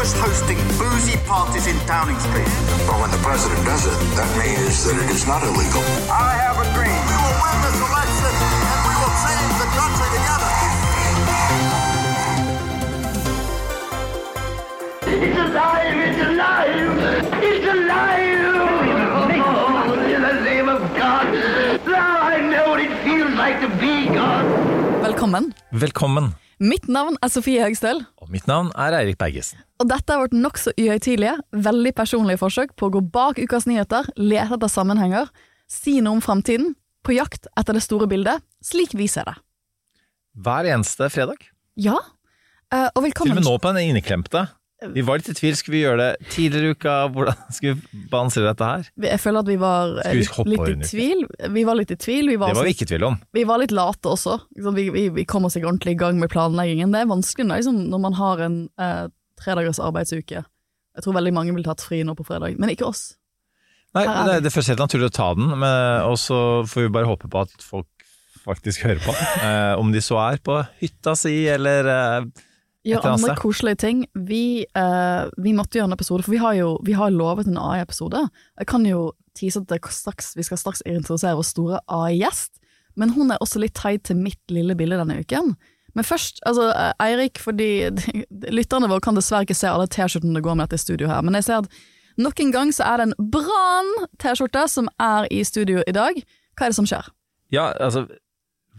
He was hosting boozy parties in Downing Street. But when the president does it, that means that it is not illegal. I have a dream. We will win this election and we will change the country together. It's alive! It's alive! It's alive! Oh, in the name of God! Now I know what it feels like to be God! Velkommen. Velkommen, Mitt navn er Sofie Høgstøl, og mitt navn er Eirik Bergesen. og dette er vårt nokså uhøytidelige, veldig personlige forsøk på å gå bak ukas nyheter, lete etter sammenhenger, si noe om framtiden, på jakt etter det store bildet, slik vi ser det. Hver eneste fredag. Ja, Uh, og Til og med nå på den inneklemte. Vi var litt i tvil, skulle vi gjøre det tidligere i uka? Hvordan skulle vi balansere dette her? Jeg føler at vi var eh, vi litt, litt i tvil. Vi var litt i tvil. Vi var, Det var vi ikke i tvil om. vi var litt late også. Vi, vi, vi kom oss ikke ordentlig i gang med planleggingen. Det er vanskelig liksom, når man har en eh, tredagers arbeidsuke. Jeg tror veldig mange ville tatt fri nå på fredag, men ikke oss. Nei, det, det føles helt naturlig å ta den, men- og så får vi bare håpe på at folk faktisk hører på. Eh, om de så er på hytta si, eller eh, Annet andre koselige ting. Vi, uh, vi måtte gjøre en episode, for vi har jo vi har lovet en AI-episode. Jeg kan jo tease at straks, vi skal straks introdusere vår store AI-gjest, men hun er også litt teit til mitt lille bilde denne uken. Men først, altså eh, Eirik, fordi lytterne våre kan dessverre ikke se alle T-skjortene det går med dette studioet her, men jeg ser at nok en gang så er det en Brann-T-skjorte som er i studio i dag. Hva er det som skjer? Ja, altså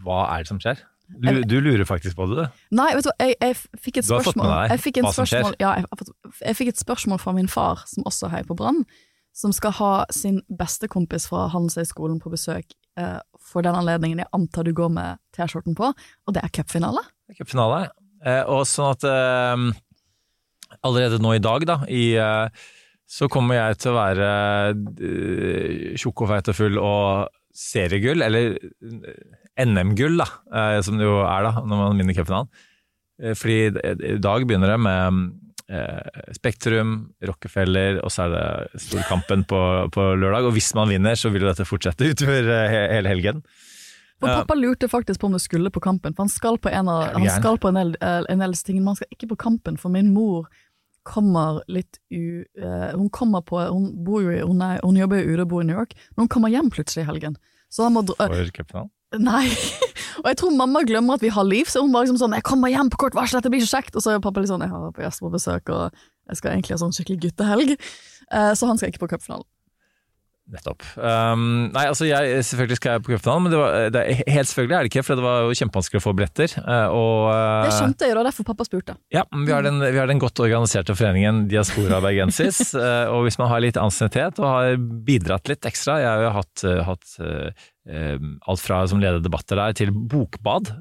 Hva er det som skjer? Du, du lurer faktisk på det, du. Nei, vet du hva, jeg, jeg fikk et spørsmål. Du har fått med deg hva som skjer? Ja, jeg, jeg fikk et spørsmål fra min far, som også heier på Brann, som skal ha sin bestekompis fra Handelshøyskolen på besøk eh, for den anledningen jeg antar du går med T-skjorten på, og det er cupfinale. Cupfinale. Eh, og sånn at eh, allerede nå i dag, da, i, eh, så kommer jeg til å være eh, tjukk og feit og full og seriegull, eller eh, NM-gull, da, eh, som det jo er da, når man vinner cupfinalen. Eh, fordi i dag begynner det med eh, Spektrum, Rockefeller, og så er det Storkampen på, på lørdag. Og hvis man vinner, så vil jo dette fortsette utover hele helgen. For pappa lurte faktisk på om det skulle på kampen, for han skal på en, av, han skal på en del, en del ting, men han skal ikke på kampen, for min mor kommer litt u... Uh, hun kommer på Hun bor jo hun, er, hun jobber jo ute og bor i New York, men hun kommer hjem plutselig i helgen. Så han må dra, For cupfinalen. Nei. og jeg tror mamma glemmer at vi har liv, så hun bare liksom sånn 'Jeg kommer hjem på kort varsel, dette blir så kjekt'. Og så er pappa litt sånn 'Jeg har på gjester på besøk, og jeg skal egentlig ha sånn skikkelig guttehelg'. Eh, så han skal ikke på cupfinalen. Nettopp. Um, nei, altså jeg, selvfølgelig skal jeg på cupfinalen, men det var, det, helt selvfølgelig er det ikke, for det var jo kjempevanskelig å få billetter. eh, og, eh, Det skjønte jeg og det var derfor pappa spurte. Ja, vi har, den, vi har den godt organiserte foreningen Diaspora Bergensis, eh, og hvis man har litt ansiennitet og har bidratt litt ekstra Jeg har jo hatt, eh, hatt eh, eh, alt fra som leder debatter der, til bokbad.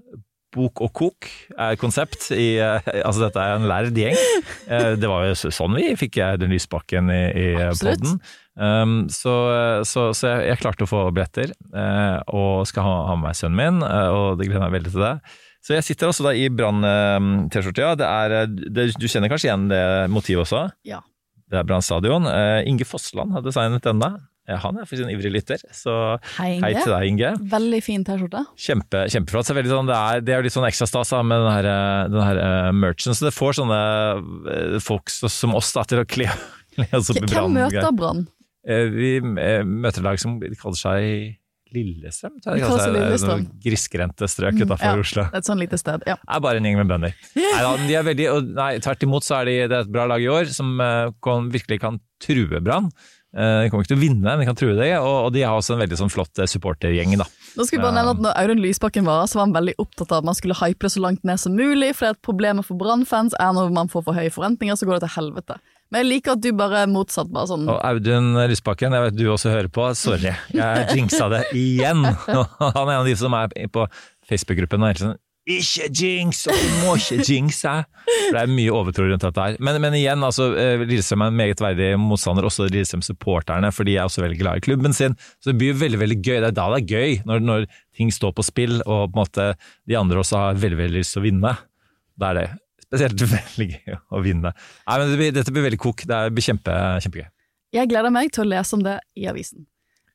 Bok og kok er et konsept i eh, Altså, dette er en lærd gjeng. Eh, det var jo sånn vi fikk Audun Lysbakken i, i poden. Um, så så, så jeg, jeg klarte å få billetter, uh, og skal ha, ha med meg sønnen min, uh, og det gleder jeg meg veldig til det. Så jeg sitter også da i Brann-T-skjorta. ja. Eh, du kjenner kanskje igjen det motivet også? Ja. Det er Brann stadion. Uh, Inge Fossland har designet denne. Eh, Han er faktisk en ivrig lytter, så Hei, hei til deg, Inge. Veldig fin T-skjorte. Kjempe, kjempeflott. Så sånn, det, er, det er litt sånn ekstra stas med den her, eh, den her uh, merchen, så det får sånne eh, folk som oss da, til å kle, kle oss opp i Hvem møter Brann? Vi møter lag som kaller seg Lillestrøm. tror jeg seg Det er Lillestrøm. Grisgrendte strøk utafor ja. Oslo. Et sånn lite sted, ja. Det er bare en gjeng med bønder. Nei, de er veldig, og, nei, tvert imot så er de, det er et bra lag i år, som kan, virkelig kan true Brann. Eh, De kommer ikke til å vinne, men de kan true det, og, de har også en veldig sånn flott eh, supportergjeng. da. Nå skal vi bare nevne at når Audun Lysbakken var så var han veldig opptatt av at man skulle hype det så langt ned som mulig, for problemet for Brann-fans er når man får for høye forventninger, så går det til helvete. Men jeg liker at du bare er motsatt, bare sånn Og Audun Lysbakken, jeg vet du også hører på, sorry, jeg jinxa det igjen. Han er en av de som er på Facebook-gruppen og helt tiden Ikke jinx! Og du må ikke jinxe! Det er mye overtro rundt dette her. Men, men igjen, altså, eh, Lillestrøm er en meget verdig motstander, også Lillestrøm-supporterne, for de er også veldig glad i klubben sin. Så det blir veldig veldig gøy. Det er da det er gøy, når, når ting står på spill, og på en måte de andre også har veldig veldig lyst til å vinne. Da er det spesielt veldig gøy å vinne. Nei, men det blir, Dette blir veldig kok. Det blir kjempe, kjempegøy. Jeg gleder meg til å lese om det i avisen.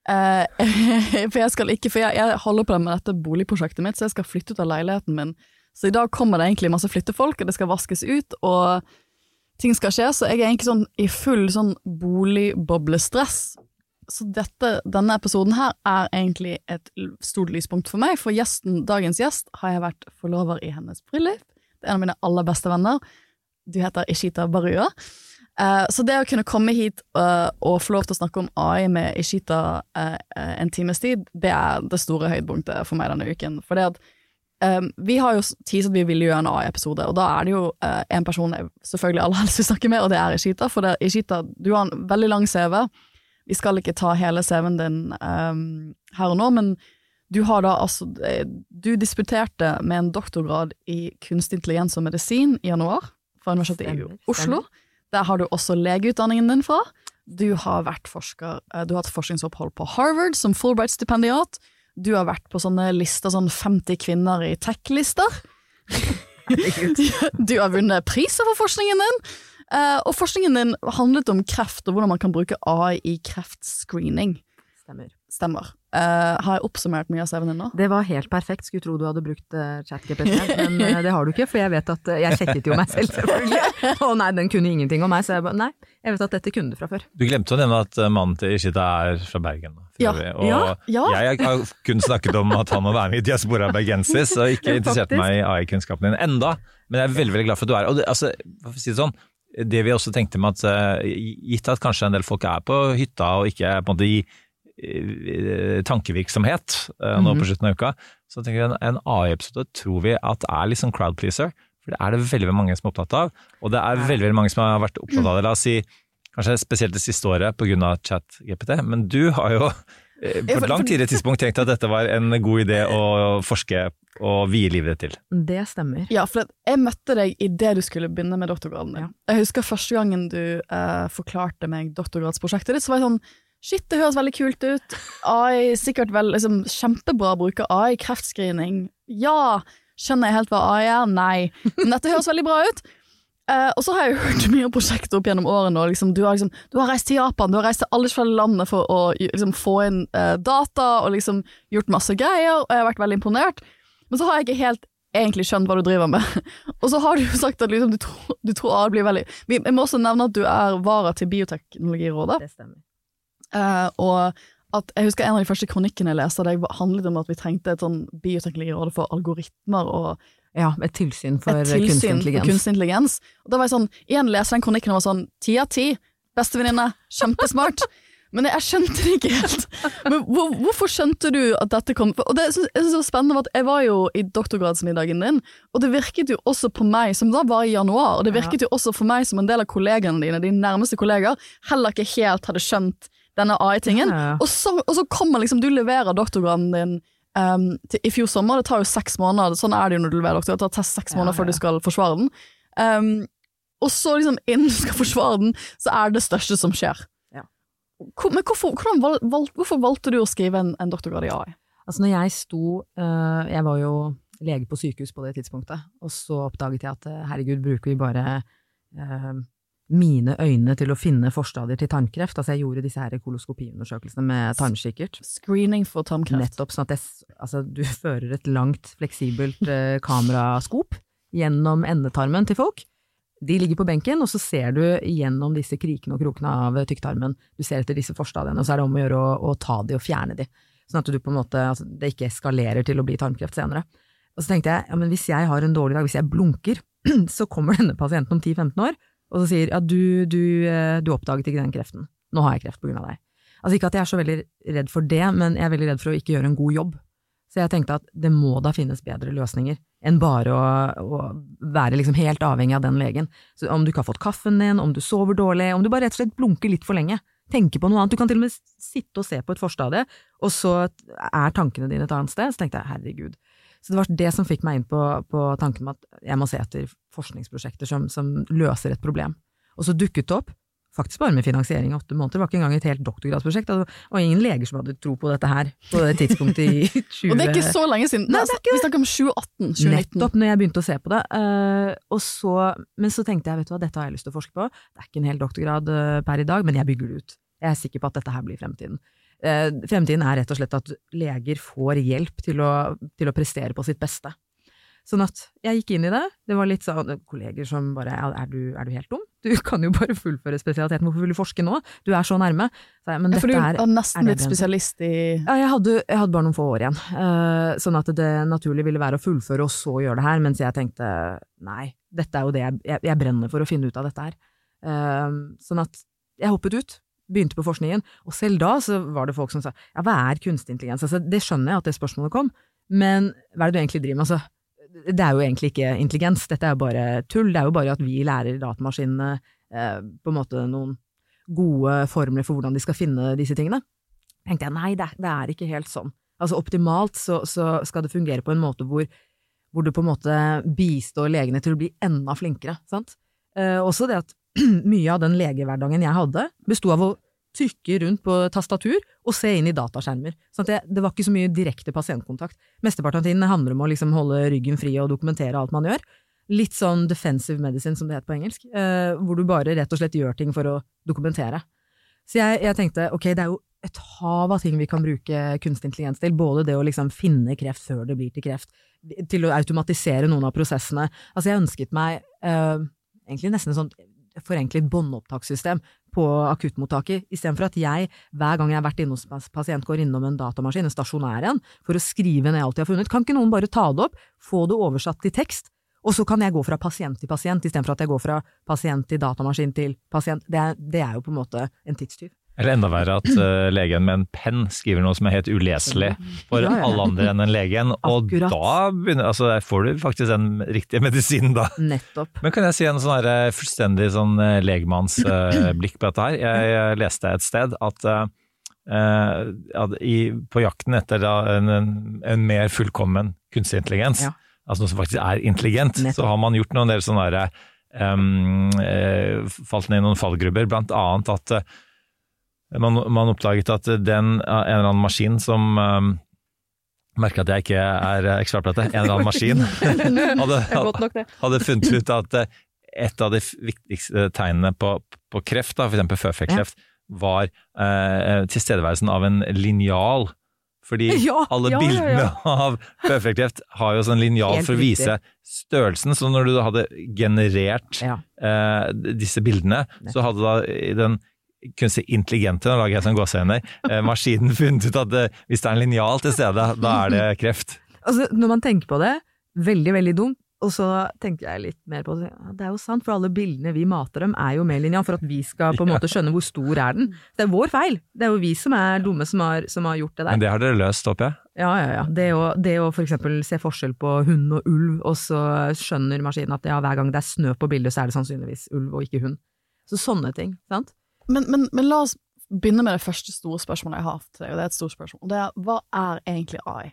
Eh, for jeg skal ikke, for jeg, jeg holder på med dette boligprosjektet mitt, så jeg skal flytte ut av leiligheten min. Så i dag kommer det egentlig masse flyttefolk, og det skal vaskes ut, og ting skal skje, så jeg er egentlig sånn i full sånn boligboblestress. Så dette, denne episoden her er egentlig et stort lyspunkt for meg, for gjesten, dagens gjest har jeg vært forlover i hennes bryllup. Det er en av mine aller beste venner. Du heter Ishita Barua. Eh, så det å kunne komme hit uh, og få lov til å snakke om AI med Ishita uh, en times tid, det er det store høydepunktet for meg denne uken. For det at um, vi har jo teaset at vi ville gjøre en AI-episode, og da er det jo en person jeg selvfølgelig aller helst vil snakke med, og det er Ishita. For det, Ishita, du har en veldig lang CV. Vi skal ikke ta hele CV-en din um, her og nå, men du har da altså Du disputerte med en doktorgrad i kunstig intelligens og medisin i januar fra Universitetet i Stemmer, Oslo. Der har du også legeutdanningen din fra. Du har forsker, eh, du har hatt forskningsopphold på Harvard som Fulbright-stipendiat. Du har vært på sånne lister, sånn 50 kvinner i tech-lister. du har vunnet priser for forskningen din. Eh, og forskningen din handlet om kreft og hvordan man kan bruke AI i kreftscreening. Stemmer. Stemmer. Eh, har jeg oppsummert mye av CV-en din nå? Det var helt perfekt. Skulle tro du hadde brukt uh, ChatGPT, men uh, det har du ikke. For jeg vet at uh, Jeg sjekket jo meg selv, selvfølgelig. Å nei, den kunne ingenting om meg. Så jeg bare nei, jeg vet at dette kunne du fra før. Du glemte å nevne at mannen til Ishita er fra Bergen. Ja. Og Ja, ja. jeg har kun snakket om at han må være med i Diaspora Bergensis, og ikke interessert meg i AI-kunnskapen din enda. Men jeg er veldig veldig glad for at du er her. Og det, altså, hva for å si det sånn, det vi også tenkte med at gitt at kanskje en del folk er på hytta og ikke på en måte i tankevirksomhet eh, nå -hmm. på slutten av uka, så tenker jeg en, en AI-episode tror vi at er litt sånn crowd pleaser. For det er det veldig mange som er opptatt av. Og det er veldig veldig mange som har vært opptatt av det. La oss si kanskje spesielt det siste året pga. chat-GPT, men du har jo eh, på et langt tidligere tidspunkt tenkt at dette var en god idé å forske og vie livet ditt til. Det stemmer. Ja, for jeg møtte deg idet du skulle begynne med doktorgraden din. Jeg husker første gangen du eh, forklarte meg doktorgradsprosjektet ditt, så var jeg sånn Shit, det høres veldig kult ut. AI, sikkert vel, liksom, kjempebra å bruke AI, kreftscreening. Ja, skjønner jeg helt hva AI er? Nei. Men dette høres veldig bra ut. Eh, og så har jeg hørt mye om prosjektet opp gjennom årene. Og liksom, du, har liksom, du har reist til Japan, du har reist til alle forskjellige landene for å liksom, få inn eh, data og liksom gjort masse greier, og jeg har vært veldig imponert. Men så har jeg ikke helt egentlig skjønt hva du driver med. og så har du jo sagt at liksom, du, tror, du tror AI blir veldig jeg må også nevne at du er vara til Bioteknologirådet. Det stemmer. Eh, og at jeg husker en av de første kronikkene jeg leste det handlet om at vi trengte et sånn bioteknologiråd for algoritmer og Ja, et tilsyn for et tilsyn kunstig intelligens. for kunstig intelligens. Og da var jeg sånn, igjen leste den kronikken og var sånn, ti av ti, bestevenninne, kjempesmart. Men jeg skjønte det ikke helt. Men hvor, hvorfor skjønte du at dette kom? Og det synes- jeg synes det var spennende, var at jeg var jo i doktorgradsmiddagen din, og det virket jo også på meg, som da var i januar, og det virket jo også for meg som en del av kollegene dine, dine nærmeste kolleger, heller ikke helt hadde skjønt denne AI-tingen. Ja, ja. Og, så, og så kommer liksom, du leverer doktorgraden din um, til, i fjor sommer, det tar jo seks måneder, sånn er det jo når du leverer doktorgrad, det tar seks Ja, måneder før du skal forsvare den. Um, og så liksom, innen du skal forsvare den, så er det det største som skjer. Ja. Hvor, men hvorfor, hvordan val, val, hvorfor valgte du å skrive en, en doktorgrad i AI? Altså når jeg sto uh, Jeg var jo lege på sykehus på det tidspunktet, og så oppdaget jeg at eh, herregud, bruker vi bare eh, mine øyne til å finne forstadier til tarmkreft? Altså jeg gjorde disse her koloskopiundersøkelsene med tarmkikkert. Screening for tarmkreft. Nettopp, sånn at jeg, altså, du fører et langt, fleksibelt eh, kameraskop gjennom endetarmen til folk. De ligger på benken, og så ser du gjennom disse krikene og krokene av tykktarmen. Du ser etter disse forstadiene, og så er det om å gjøre å, å ta de og fjerne de. Sånn at du på en måte, altså, det ikke eskalerer til å bli tarmkreft senere. Og så tenkte jeg, ja, men hvis jeg har en dårlig dag, hvis jeg blunker, så kommer denne pasienten om 10-15 år, og så sier ja, du, du, eh, du oppdaget ikke den kreften. Nå har jeg kreft på grunn av deg. Altså ikke at jeg er så veldig redd for det, men jeg er veldig redd for å ikke gjøre en god jobb. Så jeg tenkte at det må da finnes bedre løsninger enn bare å, å være liksom helt avhengig av den legen. Så om du ikke har fått kaffen din, om du sover dårlig, om du bare rett og slett blunker litt for lenge, tenker på noe annet. Du kan til og med sitte og se på et forstadie, og så er tankene dine et annet sted. Så tenkte jeg herregud. Så det var det som fikk meg inn på, på tanken om at jeg må se etter forskningsprosjekter som, som løser et problem. Og så dukket det opp, faktisk bare med finansiering i åtte måneder, det var ikke engang et helt doktorgradsprosjekt, og det var ingen leger som hadde tro på dette her på det tidspunktet i 20... Og det er ikke så lenge siden. Nei, det er ikke Vi snakker om 2018, 2019. Nettopp når jeg begynte å se på det. Uh, og så, men så tenkte jeg vet du hva, dette har jeg lyst til å forske på. Det er ikke en hel doktorgrad uh, per i dag, men jeg bygger det ut. Jeg er sikker på at dette her blir fremtiden. Eh, fremtiden er rett og slett at leger får hjelp til å, til å prestere på sitt beste. Sånn at jeg gikk inn i det. Det var litt sånn kolleger som bare er du, er du helt dum? Du kan jo bare fullføre spesialiteten, hvorfor vil du forske nå? Du er så nærme. Så jeg, men Ja, for du er, har nesten blitt spesialist i ja, jeg hadde, jeg hadde bare noen få år igjen, Uh, sånn at det naturlig ville være å fullføre og så gjøre det her, mens jeg tenkte nei, dette er jo det jeg, jeg, jeg brenner for å finne ut av dette her. Uh, sånn at jeg hoppet ut, begynte på forskningen, og selv da så var det folk som sa ja, hva er kunstig intelligens? Altså, det skjønner jeg at det spørsmålet kom, men hva er det du egentlig driver med? Altså, det er jo egentlig ikke intelligens, dette er jo bare tull, det er jo bare at vi lærer datamaskinene eh, på en måte noen gode formler for hvordan de skal finne disse tingene tenkte jeg nei, det, er- det er ikke helt sånn. Altså optimalt så, så skal det fungere på en måte hvor, hvor du på en måte bistår legene til å bli enda flinkere, sant. Eh, også det at mye av den legehverdagen jeg hadde, besto av å trykke rundt på tastatur og se inn i dataskjermer. Sånn det, det var ikke så mye direkte pasientkontakt. Mesteparten av tiden handler om å liksom holde ryggen fri og dokumentere alt man gjør. Litt sånn defensive medicine, som det heter på engelsk, eh, hvor du bare rett og slett gjør ting for å dokumentere. Så jeg, jeg tenkte ok, det er jo et hav av ting vi kan bruke kunstig intelligens til. Både det å liksom finne kreft før det blir til kreft, til å automatisere noen av prosessene. Altså jeg ønsket meg eh, egentlig nesten et sånt forenklet båndopptakssystem på akuttmottaket, istedenfor at jeg hver gang jeg har vært inne hos en pasient, går innom en datamaskin, en stasjonær en, for å skrive ned alt jeg har funnet. Kan ikke noen bare ta det opp, få det oversatt til tekst, og så kan jeg gå fra pasient til pasient, istedenfor at jeg går fra pasient til datamaskin til pasient. Det er, det er jo på en måte en tidstyv. Eller enda verre at uh, legen med en penn skriver noe som er helt uleselig for Ja, ja. alle andre enn en legen, og da begynner, altså, får du faktisk den riktige medisinen da. Nettopp. Men kan jeg si en sånn her, eh, fullstendig sånn legmannsblikk uh, på dette her? Jeg, jeg leste et sted at, uh, eh, at i, på jakten etter da, en, en, mer fullkommen kunstig intelligens, Ja. altså noe som faktisk er intelligent, Nettopp. så har man gjort noen del sånne der, um, eh, falt ned i noen fallgrubber, blant annet at eh, man, man oppdaget at den, en eller annen maskin som um, Merker at jeg ikke er ekspert på dette. En eller annen maskin hadde, hadde funnet ut at eh, et av de viktigste tegnene på, på kreft, f.eks. føflekkreft, var eh, tilstedeværelsen av en linjal. Fordi Ja, alle ja, ja, ja. bildene av føflekkreft har jo sånn linjal for å vise størrelsen. Så når du hadde generert eh, disse bildene, så hadde da i den kunstig intelligente, nå lager jeg sånn gåsehender, eh, maskinen funnet ut at eh, hvis det er en linjal til stede, da er det kreft. Altså, når man tenker på det, veldig, veldig dumt. Og så tenker jeg litt mer på det. Det er jo sant, for alle bildene vi mater dem, er jo med linja for at vi skal på en måte skjønne hvor stor er den. Det er vår feil. Det er jo vi som er dumme som har, som har gjort det der. Men det har dere løst, håper jeg? Ja, ja, ja. Det å, det å for eksempel se forskjell på hund og ulv, og så skjønner maskinen at ja, hver gang det er snø på bildet, så er det sannsynligvis ulv og ikke hund. Så sånne ting, sant? Men, men, men la oss begynne med det første store spørsmålet jeg har til deg, og det er et stort spørsmål. Det er hva er egentlig AI?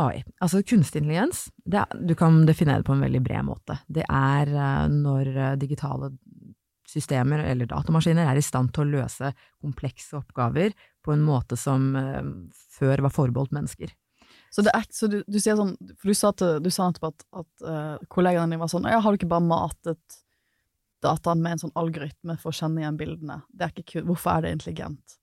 AI, altså kunstig intelligens, det er, du kan definere det på en veldig bred måte. Det er eh, når eh, digitale systemer eller datamaskiner er i stand til å løse komplekse oppgaver på en måte som eh, før var forbeholdt mennesker. Så, det er, så du, du sier sånn, for du sa, til, du sa nettopp at, at uh, kollegaene dine var sånn, ja, har du ikke bare matet dataen med en sånn algoritme for å kjenne igjen bildene? Det er ikke kun, Hvorfor er det intelligent?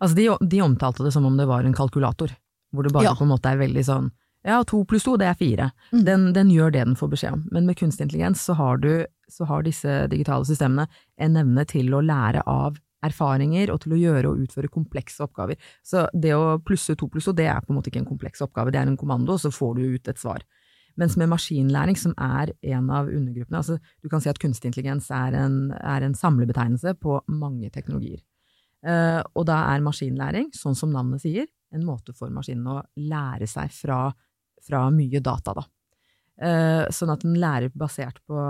Altså de, de omtalte det som om det var en kalkulator, hvor det bare Ja. på en måte er veldig sånn ja, to pluss to, det er fire. Mm. Den, den gjør det den får beskjed om. Men med kunstig intelligens så har, du, så har disse digitale systemene en evne til å lære av erfaringer og til å gjøre og utføre komplekse oppgaver. Så det å plusse to pluss to, det er på en måte ikke en kompleks oppgave, det er en kommando, og så får du ut et svar. Mens med maskinlæring, som er en av undergruppene, altså du kan si at kunstig intelligens er en, er en samlebetegnelse på mange teknologier. Uh, og da er maskinlæring, sånn som navnet sier, en måte for maskinen å lære seg fra, fra mye data, da. Uh, sånn at den lærer basert på,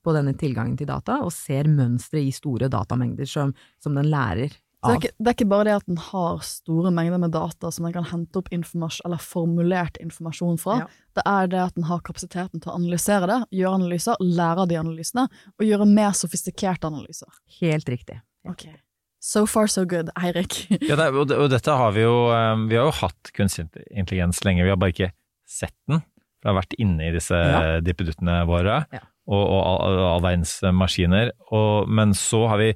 på denne tilgangen til data, og ser mønstre i store datamengder som, som den lærer Så det, er ikke, det er ikke bare det at den har store mengder med data som den kan hente opp informasjon, eller formulert informasjon fra. Ja. Det er det at den har kapasiteten til å analysere det, gjøre analyser, lære av de analysene, og gjøre mer sofistikerte analyser. Helt riktig. Okay. So far so good, Eirik. Ja, det, og, og dette har vi jo eh, Vi har jo hatt kunstig intelligens lenge, vi har bare ikke sett den. For det har vært inne i disse Ja. dippeduttene våre, Ja. og, og all, all verdens maskiner. Og, men så har vi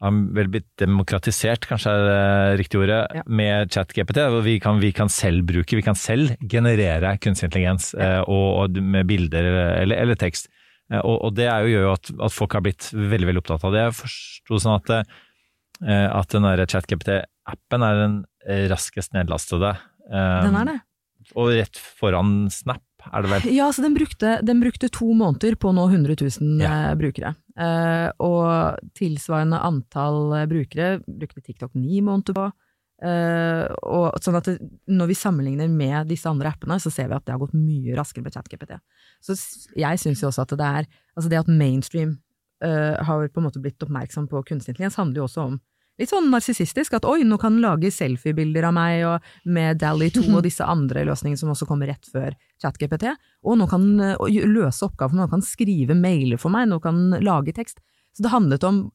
har vel blitt demokratisert, kanskje er det riktig ordet, Ja. med ChatGPT. Vi kan, vi kan selv bruke, vi kan selv generere kunstig intelligens ja. og, og med bilder eller, eller tekst. Eh, og, og det er jo, gjør jo at, at folk har blitt veldig veldig opptatt av det. Jeg forsto sånn at, eh, at den ChatGPT-appen er den raskest nedlastede. eh, Den er det. Og rett foran Snap, er det vel? Ja, så den brukte, den brukte to måneder på å nå 100 000 Ja. eh, brukere. Uh, og tilsvarende antall eh, brukere brukte TikTok ni måneder på. Uh, og sånn at det, når vi sammenligner med disse andre appene, så ser vi at det har gått mye raskere med ChatGPT. Så jeg syns jo også at det er Altså det at mainstream uh, har på en måte blitt oppmerksom på kunstig intelligens, handler jo også om litt sånn narsissistisk, at oi, nå kan den lage selfiebilder av meg og med Dally 2 og disse andre løsningene som også kommer rett før ChatGPT. Og nå kan den løse oppgaver for oppgaver, nå kan skrive mailer for meg, nå kan den lage tekst. Så det handlet om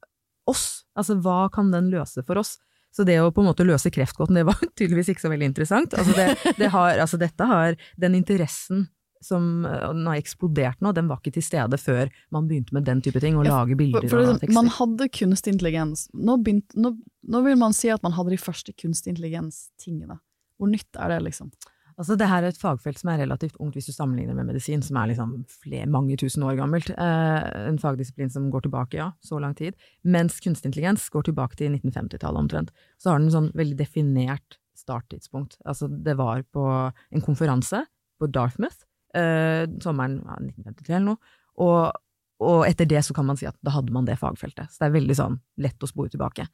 oss, altså hva kan den løse for oss? Så det å på en måte løse kreftgåten, det var tydeligvis ikke så veldig interessant. Altså, det, det har, altså dette har den interessen som eh, den har eksplodert nå, den var ikke til stede før man begynte med den type ting, å Ja, lage bilder For, for og liksom, tekster. man hadde kunstig intelligens. Nå, begynt, nå, nå vil man si at man hadde de første kunstig intelligens-tingene. Hvor nytt er det, liksom? Altså, det her er et fagfelt som er relativt ungt hvis du sammenligner med medisin, som er liksom flere, mange tusen år gammelt. Eh, en fagdisiplin som går tilbake, ja, så lang tid. Mens kunstig intelligens går tilbake til 1950-tallet omtrent. Så har den en sånn veldig definert starttidspunkt. Altså, det var på en konferanse på Dartmouth, eh, sommeren ja, 1953 eller noe, og, og etter det så kan man si at da hadde man det fagfeltet. Så det er veldig sånn lett å spore tilbake.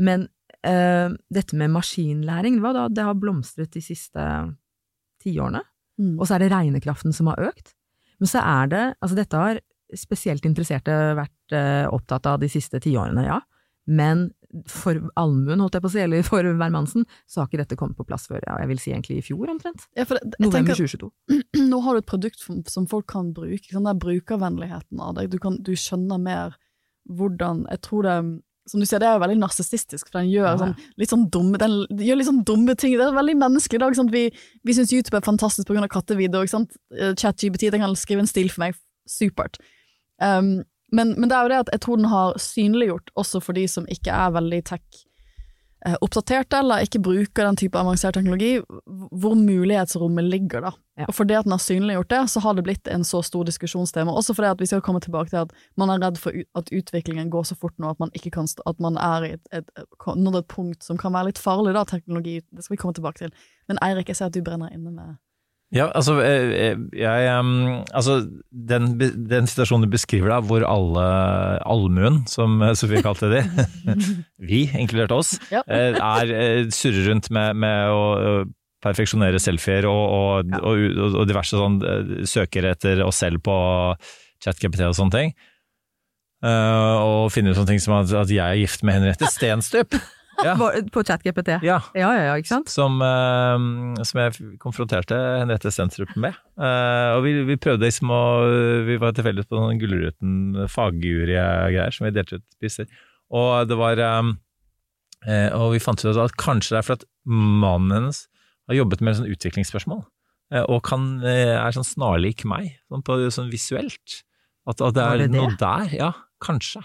Men uh, dette med maskinlæring, det, var da, det har blomstret de siste tiårene. Mm. Og så er det regnekraften som har økt. Men så er det, altså dette har spesielt interesserte vært uh, opptatt av de siste tiårene, ja. Men for allmuen, holdt jeg på å si, eller for hvermannsen, så har ikke dette kommet på plass før, ja, jeg vil si egentlig i fjor omtrent. Ja, det, November tenker, 2022. nå har du et produkt som, som folk kan bruke, den der brukervennligheten av det. Du, kan, du skjønner mer hvordan Jeg tror det Som du sier, det er jo veldig narsissistisk, for den gjør, Ja, sånn, litt sånn dumme, den gjør litt sånn dumme ting. Det er veldig menneskelig i dag. Sant? Vi, vi syns YouTube er fantastisk pga. kattevideoer. Eh, ChatGPT den kan skrive en stil for meg. Supert. Um, men, men det er jo det at jeg tror den har synliggjort, også for de som ikke er veldig tech eh, eller ikke bruker den type avansert teknologi, hvor mulighetsrommet ligger, da. Ja. Og fordi at den har synliggjort det, så har det blitt en så stor diskusjonstema. Også fordi at vi skal komme tilbake til at man er redd for at utviklingen går så fort nå at man kan at man er i et, et, et punkt som kan være litt farlig, da, teknologi. Det skal vi komme tilbake til. Men Eirik, jeg ser at du brenner inne med Ja, altså, jeg, jeg, altså den, den situasjonen du beskriver da, hvor alle allmuen, som eh, Sofie kalte de, vi, inkludert oss, Ja. eh, er eh, surrer rundt med, med å eh, perfeksjonere selfier og, og, og, og, og diverse sånn eh, søker etter oss selv på ChatGPT og sånne ting. Eh, og finner ut sånne ting som at, at jeg er gift med Henriette Stenstup. Ja. På, på ChatGPT. Ja, Ja, ja, ja, ikke sant? som, uh, som jeg konfronterte Henriette Sentrup med. Uh, og vi, vi prøvde liksom å Vi var tilfeldig på noen Gullruten faggjury-greier som vi delte ut priser. Og det var um, uh, Og vi fant ut at kanskje det er for at mannen hennes har jobbet med sånn utviklingsspørsmål, og kan, er sånn snarlik meg, sånn, på, sånn visuelt. At, at det er det det? noe der. Ja, kanskje.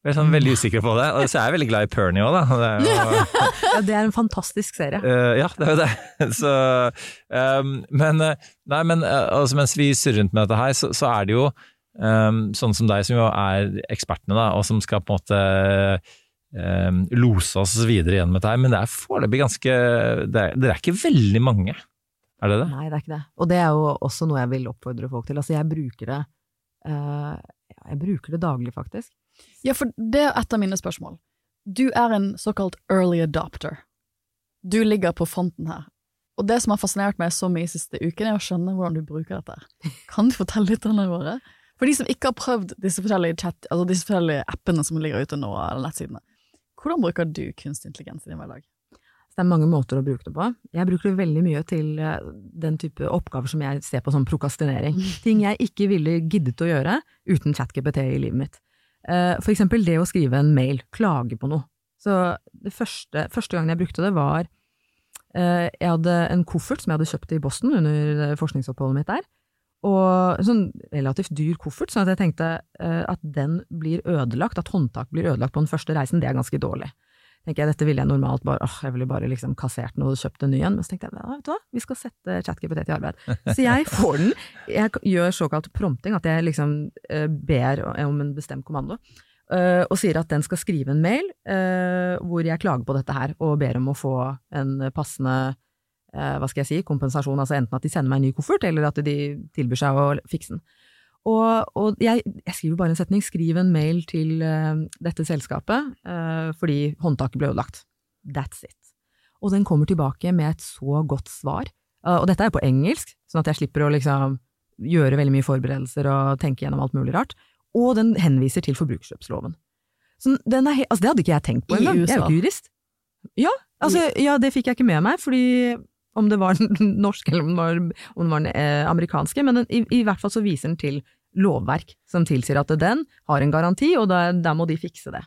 Jeg er sånn veldig usikker på det. Og så er jeg veldig glad i Pernie òg, da. Det er jo, Ja, det er en fantastisk serie. Uh, ja, det er jo det. Så, um, men eh, nei, men eh, altså, mens vi surrer rundt med dette her, så, så er det jo um, sånne som deg, som jo er ekspertene, da, og som skal på en måte um, lose oss videre gjennom dette her. Men det er foreløpig ganske Dere er, er ikke veldig mange, er det det? Nei, det er ikke det. Og det er jo også noe jeg vil oppfordre folk til. Altså, jeg bruker det uh, Jeg bruker det daglig, faktisk. Ja, for det er et av mine spørsmål. Du er en såkalt early adopter. Du ligger på fronten her. Og det som har fascinert meg så mye siste uken, er å skjønne hvordan du bruker dette. Kan du fortelle litt om det våre? For de som ikke har prøvd disse forskjellige, chat, altså disse forskjellige appene som ligger ute nå, eller nettsidene, Hvordan bruker du kunstig intelligens i din hverdag? Det er mange måter å bruke det på. Jeg bruker det veldig mye til eh, den type oppgaver som jeg ser på som prokastinering. Ting jeg ikke ville giddet å gjøre uten ChatGPT i livet mitt. Eh, For eksempel det å skrive en mail, klage på noe. Så det første, første gangen jeg brukte det var eh, Jeg hadde en koffert som jeg hadde kjøpt i Boston under eh, forskningsoppholdet mitt der. Og en sånn relativt dyr koffert, sånn at jeg tenkte at den blir ødelagt, at håndtak blir ødelagt på den første reisen, det er ganske dårlig tenker jeg dette ville jeg normalt bare åh, jeg ville bare liksom kassert den og kjøpt en ny en, men så tenkte jeg vet du hva, vi skal sette ChatGPT til arbeid. Så jeg får den, jeg gjør såkalt prompting, at jeg liksom eh, ber om en bestemt kommando. eh, og sier at den skal skrive en mail eh, hvor jeg klager på dette her, og ber om å få en passende eh, hva skal jeg si, kompensasjon, altså enten at de sender meg en ny koffert, eller at de tilbyr seg å fikse den. Og, og jeg, jeg skriver bare en setning, skriv en mail til uh, dette selskapet, uh, fordi håndtaket ble ødelagt. That's it. Og den kommer tilbake med et så godt svar. Uh, og dette er på engelsk, sånn at jeg slipper å liksom gjøre veldig mye forberedelser og tenke gjennom alt mulig rart. Og den henviser til forbrukerkjøpsloven. Så den er altså, det hadde ikke jeg tenkt på I engang. Jeg er jo ikke jurist. Ja, altså, ja, det fikk jeg ikke med meg, fordi om det var den norske eller om det var, om det var den eh, amerikanske, men den, i, i hvert fall så viser den til lovverk som tilsier at den har en garanti, og da, da må de fikse det.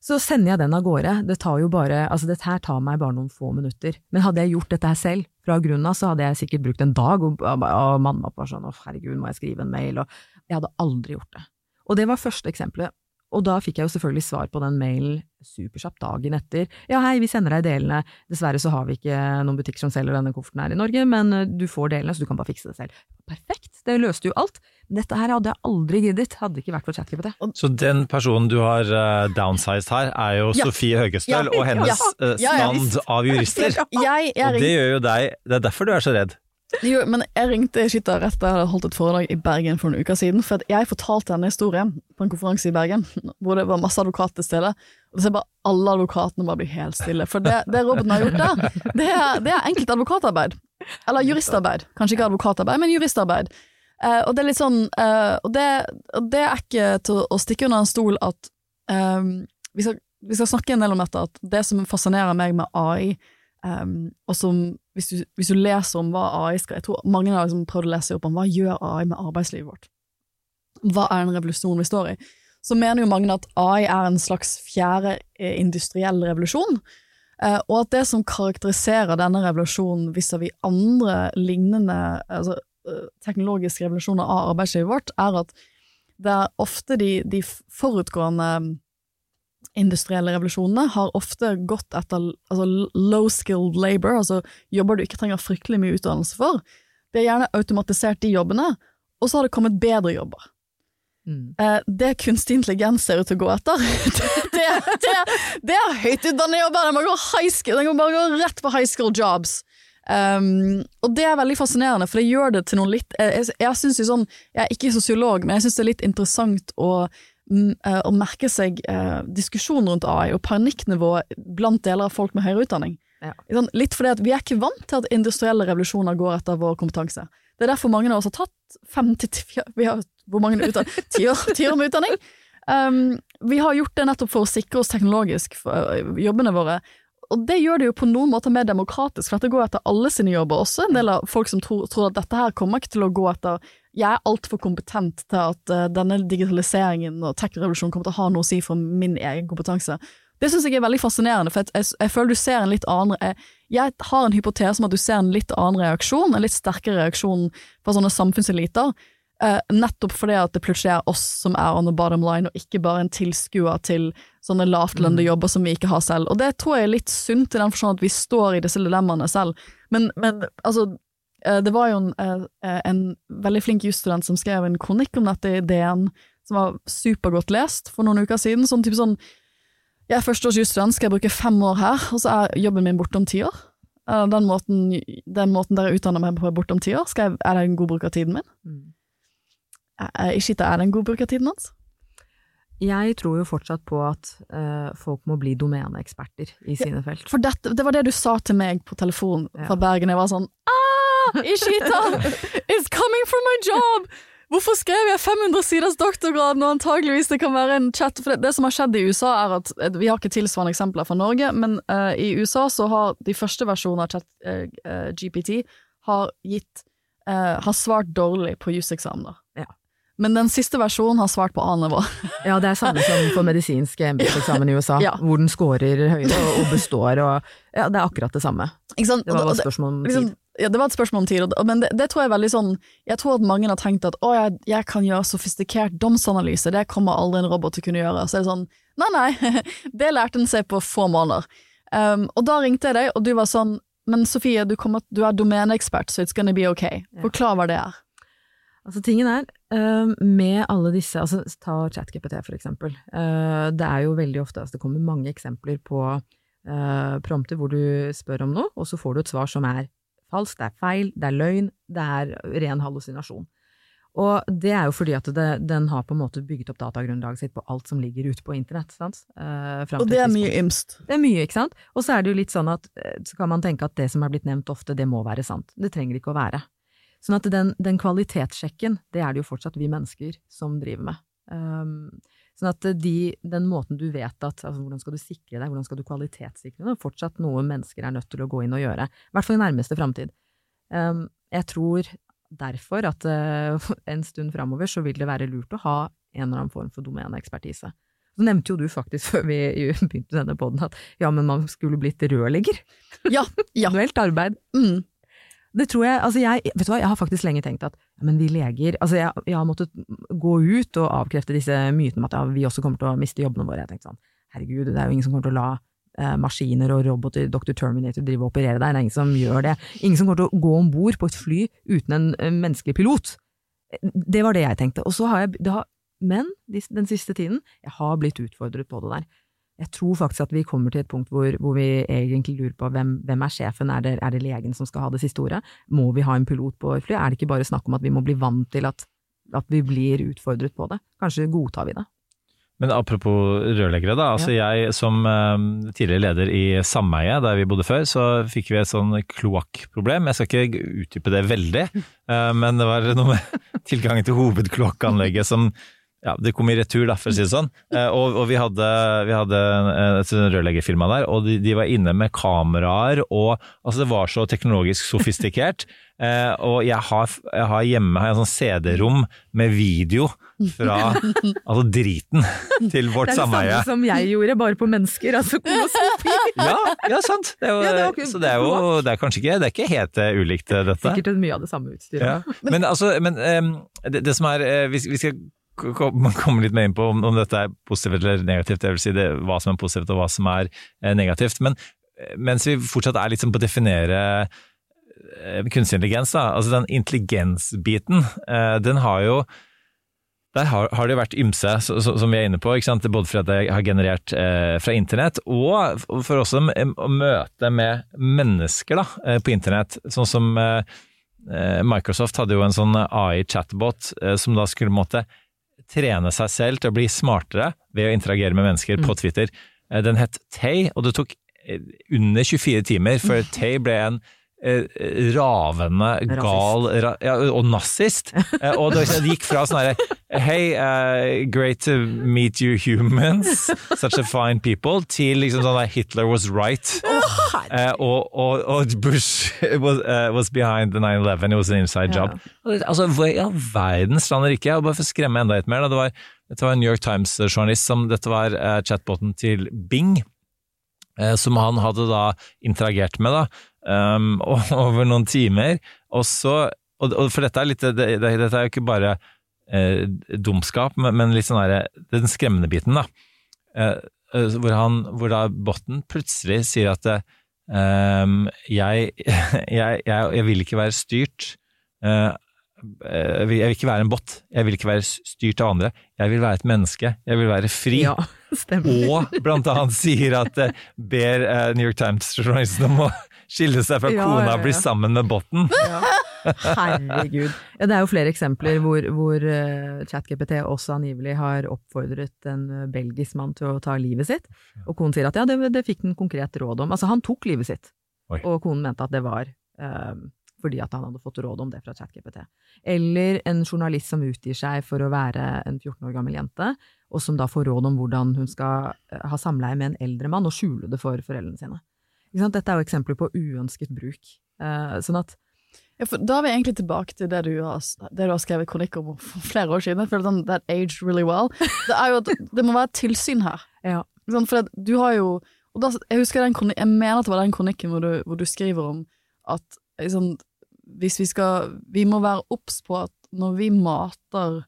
Så sender jeg den av gårde. Det tar jo bare, altså dette her tar meg bare noen få minutter. Men hadde jeg gjort dette her selv, fra grunnen av, så hadde jeg sikkert brukt en dag, og, og, og mannen var sånn å herregud, må jeg skrive en mail, og jeg hadde aldri gjort det. Og det var første eksempelet. Og da fikk jeg jo selvfølgelig svar på den mailen superkjapt dagen etter. Ja, hei, vi sender deg delene. Dessverre så har vi ikke noen butikker som selger denne kofferten her i Norge, men eh, du får delene, så du kan bare fikse det selv. Perfekt, det løste jo alt. Dette her hadde jeg aldri giddet, hadde det ikke vært for ChatGPT. Så den personen du har uh, downsized her, er jo Ja. Sofie Høgestøl Ja. og hennes Ja. eh, stand av jurister. Jeg, jeg Og det gjør jo deg Det er derfor du er så redd. Jo, men jeg ringte Shita rett da jeg hadde holdt et foredrag i Bergen for noen uker siden, for jeg fortalte denne historien på en konferanse i Bergen, hvor det var masse advokater til stede. Og så ser bare alle advokatene bare blir helt stille. For det, det roboten har gjort der, det er, det er enkelt advokatarbeid. Eller juristarbeid. Kanskje ikke advokatarbeid, men juristarbeid. Eh, og det er litt sånn eh, og, det, og det er ikke til å stikke under en stol at eh, vi, skal, vi skal snakke en del om dette, at det som fascinerer meg med AI, eh, og som hvis du, hvis du leser om hva AI skal Jeg tror mange har liksom prøvd å lese opp om hva gjør AI med arbeidslivet vårt. Hva er den revolusjonen vi står i? Så mener jo mange at AI er en slags fjerde eh, industriell revolusjon. Eh, og at det som karakteriserer denne revolusjonen vis-à-vis andre lignende altså, eh, teknologiske revolusjoner av arbeidslivet vårt, er at det er ofte de, de forutgående industrielle revolusjonene har ofte gått etter altså, low skilled labor, altså jobber du ikke trenger fryktelig mye utdannelse for. Det er gjerne automatisert de jobbene, og så har det kommet bedre jobber. Mm. Eh, det kunstig intelligens ser ut til å gå etter, det, det, det, det er høytutdannede jobber, den må high school, den går bare gå rett på high school jobs. Um, og det er veldig fascinerende, for det gjør det til noe litt Jeg, jeg, jeg sånn, jeg er ikke sosiolog, men jeg syns det er litt interessant å, å merke seg eh, diskusjonen rundt AI og panikknivået blant deler av folk med høyere utdanning. Ja. Litt fordi at vi er ikke vant til at industrielle revolusjoner går etter vår kompetanse. Det er derfor mange av oss har tatt fem til ti Vi har hvor mange tiår Ti år, med utdanning. Um, vi har gjort det nettopp for å sikre oss teknologisk for øh, jobbene våre. Og det gjør det jo på noen måter mer demokratisk, for dette går etter alle sine jobber. Også en del av folk som tror, tror at dette her kommer ikke til å gå etter Jeg er altfor kompetent til at uh, denne digitaliseringen og tech-revolusjonen kommer til å ha noe å si for min egen kompetanse. Det syns jeg er veldig fascinerende, for jeg, jeg, jeg føler du ser en litt annen jeg, jeg har en hypotese om at du ser en litt annen reaksjon, en litt sterkere reaksjon fra sånne samfunnseliter. uh, nettopp fordi at det plutselig er oss som er on the bottom line, og ikke bare en tilskuer til sånne lavtlønnede jobber som vi ikke har selv. Og det tror jeg er litt sunt i den forstand at vi står i disse dilemmaene selv. Men, men altså, det var jo en, eh, en veldig flink jusstudent som skrev en kronikk om dette i DN, som var supergodt lest for noen uker siden. Sånn type sånn Jeg er førsteårs jusstudent, skal jeg bruke fem år her, og så er jobben min borte om ti år? Eh, Den måten, den måten dere utdanner meg på er borte om ti år, jeg, er det en god bruk av tiden min? Mm. Ikke er det en god bruk av tiden hans? Jeg tror jo fortsatt på at uh, folk må bli domeneeksperter i sine felt. For dette, det var det du sa til meg på telefon fra Ja. Bergen. Jeg var sånn ah, Ishita is coming for my job! Hvorfor skrev jeg 500 siders doktorgrad når antageligvis det kan være en chat? For det, det som har skjedd i USA er at eh, Vi har ikke tilsvarende eksempler fra Norge, men uh, i USA så har de første versjonene av chat uh, eh, GPT har gitt uh, Har svart dårlig på juseksamener. Ja. Men den siste versjonen har svart på A-nivå. Ja, det er samme som for medisinsk embetseksamen i USA, Ja. hvor den scorer høyere og, består og Ja, det er akkurat det samme. Det var bare spørsmål om liksom, tid. Ja, det var et spørsmål om tid, men det, det tror jeg er veldig sånn Jeg tror at mange har tenkt at å, jeg, jeg kan gjøre sofistikert domsanalyse, det kommer aldri en robot til å kunne gjøre. Så er det sånn nei, nei, det lærte den seg på få måneder. Um, og da ringte jeg deg, og du var sånn men Sofie, du, kommer, du er domeneekspert, så it's gonna be ok. Forklar hva det er. Altså Tingen er, eh, med alle disse, altså ta ChatGPT for eksempel, eh, det er jo veldig ofte, altså det kommer mange eksempler på uh, prompter hvor du spør om noe, og så får du et svar som er falskt, det er feil, det er løgn, det er ren hallusinasjon. Og det er jo fordi at det, den har på en måte bygget opp datagrunnlaget sitt på alt som ligger ute på internett. Eh, Og det er mye ymst. Det er mye, ikke sant? Og så er det jo litt sånn at eh, så kan man tenke at det som er blitt nevnt ofte, det må være sant. Det trenger ikke å være. Sånn at den, den kvalitetssjekken, det er det jo fortsatt vi mennesker som driver med. Um, sånn at de, den måten du vet at altså Hvordan skal du sikre deg, hvordan skal du kvalitetssikre det, er fortsatt noe mennesker er nødt til å gå inn og gjøre. I hvert fall i nærmeste framtid. Um, jeg tror derfor at uh, en stund framover så vil det være lurt å ha en eller annen form for domeneekspertise. Så nevnte jo du faktisk før vi begynte denne poden at ja, men man skulle blitt rørlegger. Ja, ja. Manuelt arbeid. Mm. Det tror jeg, altså jeg, vet du hva, jeg har faktisk lenge tenkt at men vi leger, altså jeg, jeg har måttet gå ut og avkrefte disse mytene om at ja, vi også kommer til å miste jobbene våre. Jeg tenkte sånn, herregud, det er jo ingen som kommer til å la eh, maskiner og roboter, Dr. Terminator, drive og operere deg, det er ingen som gjør det. Ingen som kommer til å gå om bord på et fly uten en eh, menneskelig pilot. Det var det jeg tenkte. Og så har jeg, har, men de- den siste tiden, jeg har blitt utfordret på det der. Jeg tror faktisk at vi kommer til et punkt hvor, hvor vi egentlig lurer på hvem, hvem er sjefen, er det, er det legen som skal ha det siste ordet? Må vi ha en pilot på fly? Er det ikke bare snakk om at vi må bli vant til at, at vi blir utfordret på det? Kanskje godtar vi det? Men apropos rørleggere, da. Altså jeg som eh, tidligere leder i sameiet der vi bodde før, så fikk vi et sånn kloakkproblem. Jeg skal ikke utdype det veldig, eh, men det var noe med tilgangen til hovedkloakkanlegget som ja, det kom i retur, da, for å si det sånn. Eh, og, og vi hadde, vi hadde en- et rørleggerfirma der, og de, de var inne med kameraer, og altså det var så teknologisk sofistikert. Eh, og jeg har, jeg har hjemme har jeg en sånn CD-rom med video fra altså driten til vårt Det er det samme som jeg gjorde, bare på mennesker, altså koloskopi. Ja, ja, sant. Det jo, Ja, det ikke- så det er jo det er kanskje ikke, det er ikke helt eh, ulikt, eh, dette. Sikkert mye av det samme utstyret. Ja. Men altså, men, det, det som er eh, Vi, vi skal komme litt mer inn på om, om dette er positivt eller negativt, jeg vil si det, hva som er positivt og hva som er eh, negativt. Men eh, mens vi fortsatt er sånn på å definere eh, kunstig intelligens, da, altså den intelligensbiten, den har jo der har, har det vært ymse, så, så, som vi er inne på, både for at jeg har generert eh, fra internett, og for også å møte med mennesker da, på internett. Sånn som eh, Microsoft hadde jo en sånn AI-chatbot eh, som da skulle måtte trene seg selv til å bli smartere ved å interagere med mennesker på Twitter. Eh, Den het Tay, og det tok eh, under 24 timer før Tay ble en ravende gal ra, ja, og nazist. Eh, og det, gikk fra sånn herre Hey, uh, great to meet you humans, such a fine people, til liksom sånn der Hitler was right. Eh, og, og, og Bush was, uh, was behind the 9-11, it was an inside Ja. job. Altså, Hva i all verden land? Og bare for å skremme enda litt mer, da, det var, dette var en New York Times-journalist som Dette var eh, chatboten til Bing, eh, som han hadde da interagert med da, um, over noen timer. Og så, og, og for dette er litt, det, det, dette er jo ikke bare eh, dumskap, men, men litt sånn der, den skremmende biten, da. Eh, eh, hvor, han, hvor da botten plutselig sier at eh, jeg, jeg, jeg, jeg vil ikke være styrt. eh, jeg vil ikke være en bot, jeg vil ikke være styrt av andre. Jeg vil være et menneske, jeg vil være fri. Ja. Og blant annet sier at eh, ber New York Times-journalisten om å skille seg fra Ja, kona ja, og bli sammen med botten. Herregud. Ja, det er jo flere eksempler hvor, hvor uh, ChatGPT også angivelig har oppfordret en eh, belgisk mann til å ta livet sitt, og konen sier at ja, det, det fikk den konkret råd om. Altså, han tok livet sitt, Oi. og konen mente at det var uh, fordi at han hadde fått råd om det fra ChatGPT. Eller en journalist som utgir seg for å være en 14 år gammel jente, og som da får råd om hvordan hun skal eh, ha samleie med en eldre mann og skjule det for foreldrene sine. Dette er jo eksempler på uønsket bruk. Eh, sånn at Ja, da er vi egentlig tilbake til det du har, det du har skrevet kronikk om for flere år siden. Jeg føler sånn, That aged really well. Det jo det må være et tilsyn her. Ja. Sånn. For du har jo da, Jeg husker den kronik, jeg mener at det var den kronikken hvor du, hvor du skriver om at sånn, hvis vi skal Vi må være obs på at når vi mater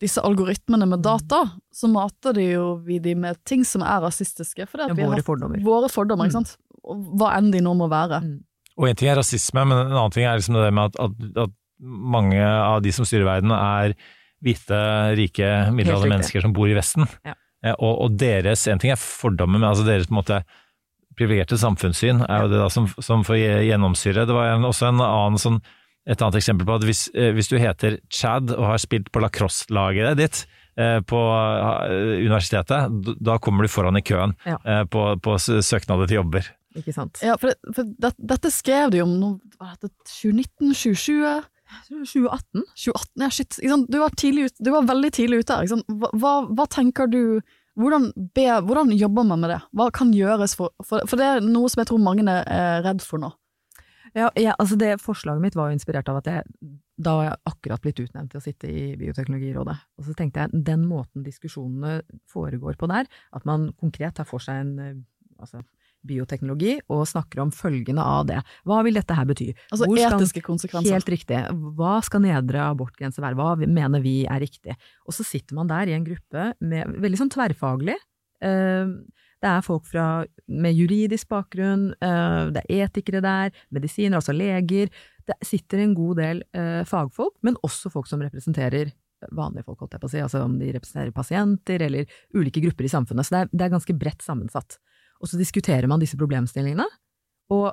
disse algoritmene med data, så mater de jo vi de med ting som er rasistiske. fordi at Ja, vi våre har fordommer. Våre fordommer, ikke sant? Og Hva enn de nå må være. Mm. Og en ting er rasisme, men en annen ting er liksom det med at, at, at mange av de som styrer verden er hvite, rike, middelaldrende mennesker som bor i Vesten. Ja. Eh, Og, og deres, en ting er fordommer, men altså deres på en måte privilegerte samfunnssyn er jo det da som, som får gjennomsyre. Det var en, også en annen sånn, et annet eksempel på at hvis, eh, hvis du heter Chad og har spilt på lacrosse-laget ditt eh, på eh, universitetet, da kommer du foran i køen Ja. på, på søknader til jobber. Ikke sant? Ja, for, det, for det, dette skrev de om nå, hva heter det, 2019, 2020 2018? 2018, ja shit. Ikke sant? Du, var tidlig ut, du var veldig tidlig ute her. Ikke sant? Hva, hva, tenker du hvordan, be, hvordan jobber man med det? Hva kan gjøres for, for For det er noe som jeg tror mange er redd for nå. Ja, ja, altså det Forslaget mitt var jo inspirert av at jeg da var jeg akkurat blitt utnevnt til å sitte i Bioteknologirådet. Og så tenkte jeg den måten diskusjonene foregår på der, at man konkret tar for seg en eh, altså, bioteknologi og snakker om følgene av det. Hva vil dette her bety? Altså skal- etiske konsekvenser. Helt riktig. Hva skal nedre abortgrense være? Hva mener vi er riktig? Og så sitter man der i en gruppe med veldig sånn tverrfaglig. Eh, Det er folk fra, med juridisk bakgrunn, eh, det er etikere der, medisiner, altså leger. Det sitter en god del eh, fagfolk, men også folk som representerer vanlige folk, holdt jeg på å si. Altså om de representerer pasienter eller ulike grupper i samfunnet. Så det er, det er ganske bredt sammensatt. Og så diskuterer man disse problemstillingene. Og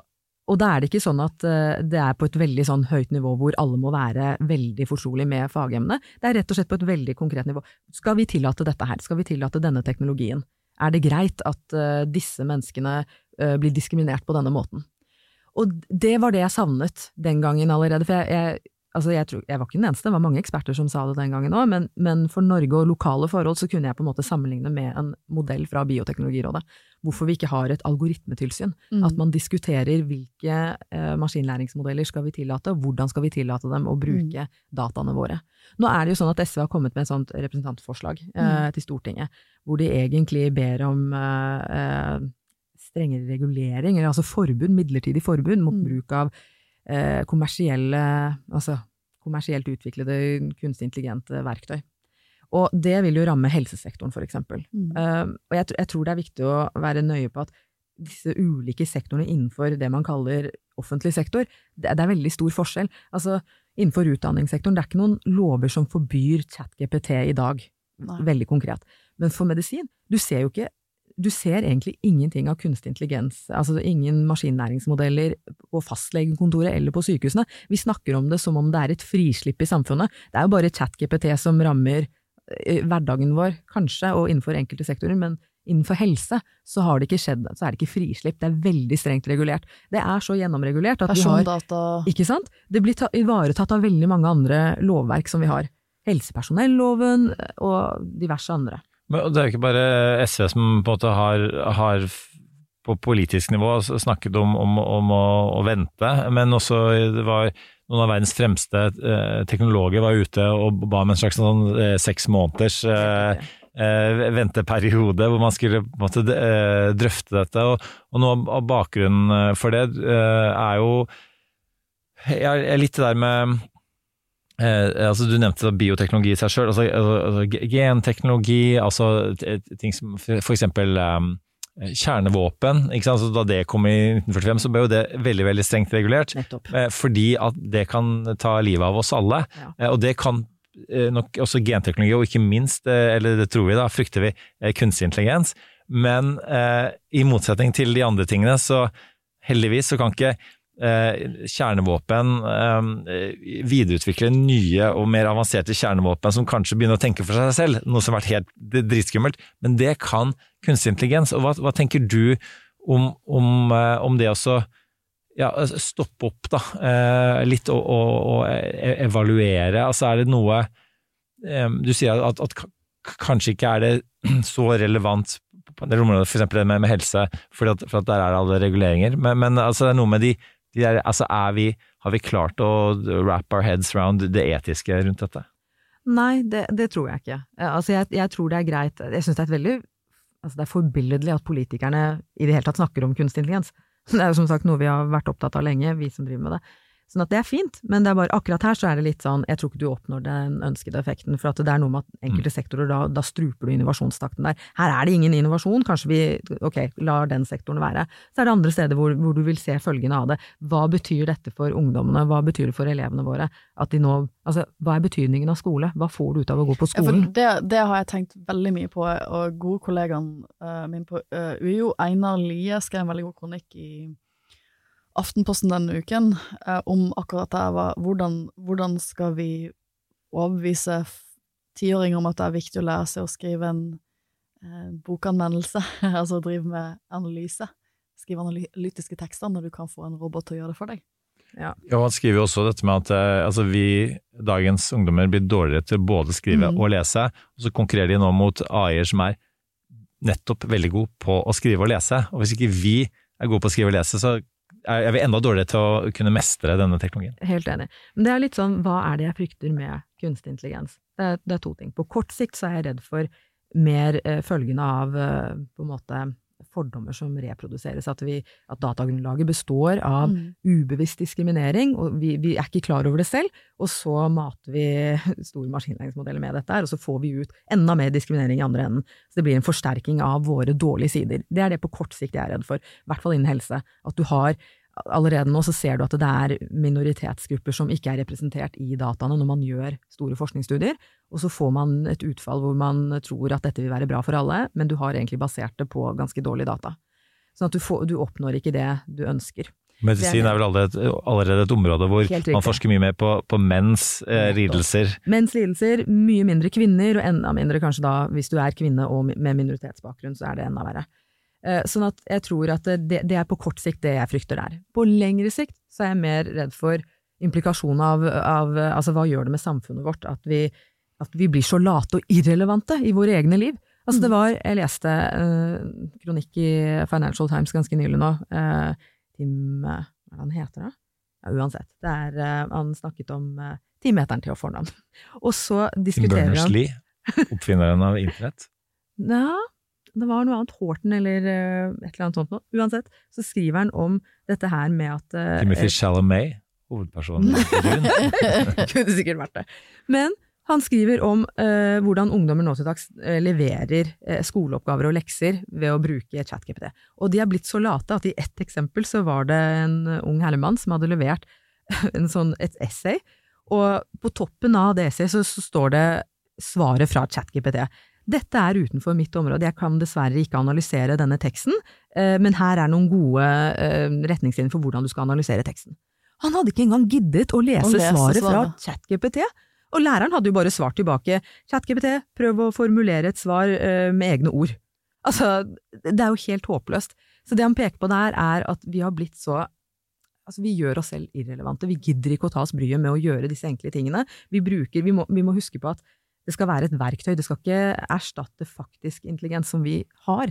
og da er det ikke sånn at eh, det er på et veldig sånn høyt nivå hvor alle må være veldig fortrolig med fagemnet. Det er rett og slett på et veldig konkret nivå. Skal vi tillate dette her? Skal vi tillate denne teknologien? Er det greit at uh, disse menneskene uh, blir diskriminert på denne måten? Og det var det jeg savnet den gangen allerede. For jeg, jeg, altså jeg, tror, jeg var ikke den eneste, det var mange eksperter som sa det den gangen òg, men, men for Norge og lokale forhold så kunne jeg på en måte sammenligne med en modell fra Bioteknologirådet. Hvorfor vi ikke har et algoritmetilsyn. Mm. At man diskuterer hvilke eh, maskinlæringsmodeller skal vi tillate, og hvordan skal vi tillate dem å bruke dataene våre. Nå er det jo sånn at SV har kommet med et sånt representantforslag eh, til Stortinget, hvor de egentlig ber om eh, eh, strengere regulering, eller altså forbud, midlertidig forbud mot Mm. bruk av eh, kommersielle, altså kommersielt utviklede kunstig intelligente verktøy. Og det vil jo ramme helsesektoren, for eksempel. Mm. Uh, og jeg, jeg tror det er viktig å være nøye på at disse ulike sektorene innenfor det man kaller offentlig sektor, det, det er veldig stor forskjell. Altså, innenfor utdanningssektoren, det er ikke noen lover som forbyr ChatGPT i dag, Nei. veldig konkret. Men for medisin, du ser jo ikke du ser egentlig ingenting av kunstig intelligens, altså ingen maskinnæringsmodeller på fastlegekontoret eller på sykehusene. Vi snakker om det som om det er et frislipp i samfunnet. Det er jo bare ChatGPT som rammer eh, hverdagen vår, kanskje, og innenfor enkelte sektorer, men innenfor helse så har det ikke skjedd, så er det ikke frislipp, det er veldig strengt regulert. Det er så gjennomregulert at vi har ikke sant? Det blir ta, ivaretatt av veldig mange andre lovverk som vi har. Helsepersonelloven eh, og diverse andre. Men det er jo ikke bare SV som på en måte har, har på politisk nivå snakket om, om, om å, å vente, men også det var noen av verdens fremste eh, teknologer var ute og ba om en slags sånn eh, seks måneders eh, eh, venteperiode hvor man skulle måte eh, drøfte dette. Og, og noe av bakgrunnen for det eh, er jo jeg er litt det der med Eh, altså Du nevnte bioteknologi i seg sjøl. Altså, altså, altså genteknologi, altså ting som eksempel um, kjernevåpen. Ikke sant? Så da det kom i 1945, så ble jo det veldig veldig strengt regulert. Eh, fordi at det kan ta livet av oss alle. Ja. Eh, og det kan eh, nok også genteknologi, og ikke minst, eh, eller det tror vi da, frykter vi, eh, kunstig intelligens. Men i motsetning til de andre tingene, så heldigvis så kan ikke kjernevåpen eh, videreutvikle nye og mer avanserte kjernevåpen som kanskje begynner å tenke for seg selv, noe som har vært helt dritskummelt. Men det kan kunstig intelligens. Og hva, hva tenker du om, om, eh, om det også ja, altså, stoppe opp da, eh, litt og, og, og e- evaluere. Altså er det noe eh, Du sier at, at kanskje ikke er det så relevant på en del områder, f.eks. det med, med helse, fordi at, for at der er det alle reguleringer. Men, men altså, det er noe med de, de der, altså vi, Har vi klart å wrap our heads around det etiske rundt dette? Nei, det, det tror jeg ikke. Altså, jeg, jeg tror det er greit Jeg syns det er et veldig altså det er forbilledlig at politikerne i det hele tatt snakker om kunstig intelligens. Det er jo som sagt noe vi har vært opptatt av lenge, vi som driver med det. Sånn at det er fint, men det er bare akkurat her så er det litt sånn Jeg tror ikke du oppnår den ønskede effekten, for at det er noe med at enkelte sektorer, da, da struper du innovasjonstakten der. Her er det ingen innovasjon, kanskje vi ok, lar den sektoren være. Så er det andre steder hvor, hvor du vil se følgene av det. Hva betyr dette for ungdommene, hva betyr det for elevene våre? At de nå Altså, hva er betydningen av skole? Hva får du ut av å gå på Ja, for skolen? det, det har jeg tenkt veldig mye på, og gode kollegaen eh, min på eh, UiO, Einar Lie, skrev en veldig god kronikk i Aftenposten denne uken eh, om akkurat det. var hvordan, hvordan skal vi overbevise tiåringer om at det er viktig å lære seg å skrive en eh, bokanmeldelse, altså drive med analyse, skrive analytiske tekster når du kan få en robot til å gjøre det for deg. Ja, og Han skriver jo også dette med at eh, altså vi, dagens ungdommer blir dårligere til både å skrive mm. og lese, og så konkurrerer de nå mot AI-er som er nettopp veldig gode på å skrive og lese. Og hvis ikke vi er gode på å skrive og lese, så er er vi enda dårligere til å kunne mestre denne teknologien. Helt enig. Men det er litt sånn, hva er det jeg frykter med kunstig intelligens? Det er, det er to ting. På kort sikt så er jeg redd for mer eh, følgende av eh, på en måte fordommer som reproduseres. At, vi, at datagrunnlaget består av Mm. ubevisst diskriminering, og vi, vi er ikke klar over det selv, og så mater vi store maskinlæringsmodeller med dette og så får vi ut enda mer diskriminering i andre enden. Så det blir en forsterking av våre dårlige sider. Det er det på kort sikt jeg er redd for, i hvert fall innen helse. At du har Allerede nå så ser du at det er minoritetsgrupper som ikke er representert i dataene når man gjør store forskningsstudier, og så får man et utfall hvor man tror at dette vil være bra for alle, men du har egentlig basert det på ganske dårlige data. Sånn at du, får, du oppnår ikke det du ønsker. Medisin er vel allerede, allerede et område hvor man forsker mye mer på, på menns eh, lidelser. Menns lidelser, mye mindre kvinner, og enda mindre kanskje da hvis du er kvinne og med minoritetsbakgrunn, så er det enda verre. Eh, Sånn at jeg tror at det, det er på kort sikt det jeg frykter der. På lengre sikt så er jeg mer redd for implikasjonen av, av altså hva gjør det med samfunnet vårt at vi, at vi blir så late og irrelevante i våre egne liv. Altså det var, Jeg leste eh, kronikk i Financial Times ganske nylig nå. Eh, Tim eh, Hva er det han heter, da? Ja, uansett. Det er, eh, han snakket om uh, timeteren til å fornavn. Og så Tim diskuterer han Berners-Lee, oppfinneren av internett. ja, det var noe annet, Horton eller eh, et eller annet sånt noe. Uansett, så skriver han om dette her med at eh, Timothy Chalamet, hovedpersonen. i Dune. Kunne sikkert vært det. Men han skriver om uh, hvordan ungdommer nå til dags eh, leverer uh, skoleoppgaver og lekser ved å bruke ChatGPT. Og de er blitt så late at i ett eksempel så var det en eh, ung herremann som hadde levert en sånn, et essay, og på toppen av det essayet så, så står det svaret fra ChatGPT. Dette er utenfor mitt område, jeg kan dessverre ikke analysere denne teksten, eh, men her er noen gode eh, retningslinjer for hvordan du skal analysere teksten. Han hadde ikke engang giddet å lese, Å lese svaret fra svaret. ChatGPT. Og læreren hadde jo bare svart tilbake ChatGPT, prøv å formulere et svar eh, med egne ord. Altså, det er jo helt håpløst. Så det han peker på der, er at vi har blitt så Altså, vi gjør oss selv irrelevante. Vi gidder ikke å ta oss bryet med å gjøre disse enkle tingene. Vi bruker, vi må, vi må huske på at det skal være et verktøy, det skal ikke erstatte faktisk intelligens som vi har.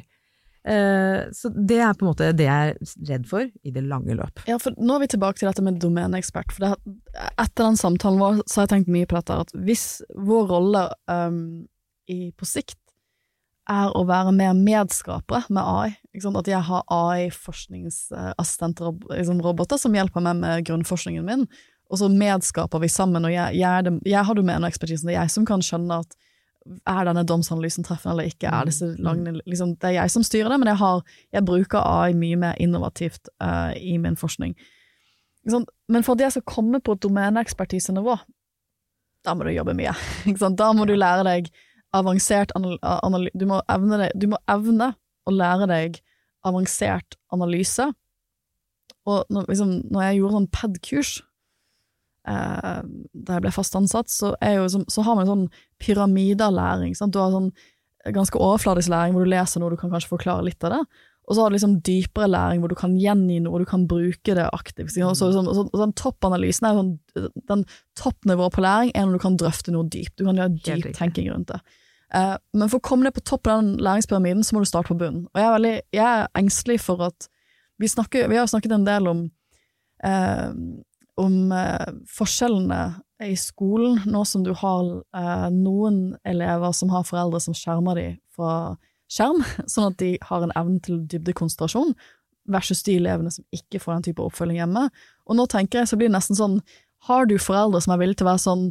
Eh, så det er på en måte det jeg er redd for i det lange løp. Ja, for nå er vi tilbake til dette med domeneekspert. For det, etter den samtalen vår så har jeg tenkt mye på dette, at hvis vår rolle um, i, på sikt er å være mer medskapere med AI, at jeg har AI-forskningsassistenter liksom roboter som hjelper meg med grunnforskningen min, og så medskaper vi sammen, og jeg, jeg, det, jeg har domeneekspertisen, det er jeg som kan skjønne at er denne domsanalysen treffende eller ikke, er disse langene, liksom, det er jeg som styrer det, men jeg, har, jeg bruker AI mye mer innovativt uh, i min forskning. Sånn. Men for at jeg skal komme på et domeneekspertisenivå, da må du jobbe mye. Da må du lære deg avansert analyse. Du må, evne deg, du må evne å lære deg avansert analyse. Og når, liksom, når jeg gjorde sånn PED-kurs, eh, da jeg ble fast ansatt, så, jo, så, så har man en sånn pyramide. Sant? Du har sånn ganske overfladisk læring hvor du leser noe, du kan kanskje forklare litt av det. Og så har du liksom dypere læring, hvor du kan gjengi noe, og du kan bruke det aktivt. ikke? Så, sånn, så, så den toppanalysen er sånn, den toppnivået på læring er når du kan drøfte noe dypt. Du kan gjøre dyp tenking rundt det. Eh, men for å komme ned på toppen av den læringspyramiden, så må du starte på bunnen. Og jeg er, veldig, jeg er engstelig for at vi, snakker, vi har snakket en del om, eh, om eh, forskjellene i skolen, nå som du har eh, noen elever som har foreldre som skjermer dem fra skjerm, sånn at de har en evne til dybdekonsentrasjon, versus de elevene som ikke får den type oppfølging hjemme. Og nå tenker jeg så blir det nesten sånn, har du foreldre som er villige til å være sånn,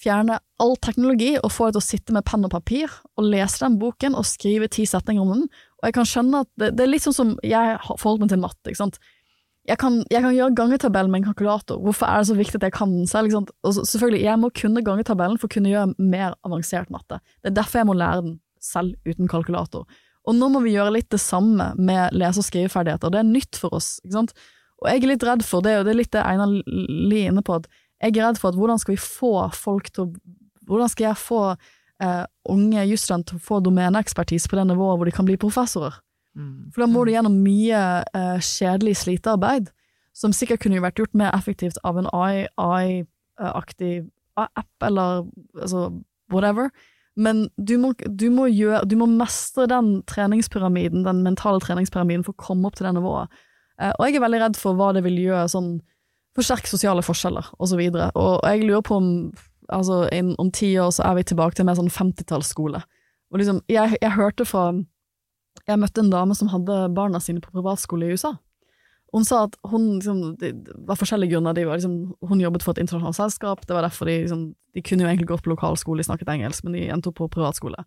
fjerne all teknologi og få deg til å sitte med penn og papir og lese den boken og skrive ti setninger om den, og jeg kan skjønne at det, det er litt sånn som jeg forholdt meg til matte, ikke sant. Jeg kan, jeg kan gjøre gangetabellen med en kalkulator, hvorfor er det så viktig at jeg kan den selv? Så, selvfølgelig, jeg må kunne gangetabellen for å kunne gjøre mer avansert matte. Det er derfor jeg må lære den selv uten kalkulator. Og nå må vi gjøre litt det samme med lese- og skriveferdigheter, det er nytt for oss, ikke sant. Og jeg er litt redd for det, og det er litt det Einar Lie inne på, at jeg er redd for at hvordan skal vi få folk til å Hvordan skal jeg få eh, unge jusstudenter til å få domeneekspertise på det nivået hvor de kan bli professorer? Mm. For da må du gjennom mye eh, kjedelig slitearbeid, som sikkert kunne vært gjort mer effektivt av en AI-aktig app, eller altså whatever. Men du må, du, må gjøre, du må mestre den treningspyramiden, den mentale treningspyramiden, for å komme opp til det nivået. Eh, og jeg er veldig redd for hva det vil gjøre, sånn forsterke sosiale forskjeller, og så. Og jeg lurer på om altså, in, om ti år så er vi tilbake til en mer sånn 50-tallsskole. Og liksom, jeg, jeg hørte fra Jeg møtte en dame som hadde barna sine på privatskole i USA. Hun sa at hun liksom, det det var forskjellige grunner. De var, liksom, hun jobbet for et internasjonalt selskap, det var derfor de, liksom, de kunne jo egentlig gått på lokalskole, de snakket engelsk, men de endte opp på privatskole.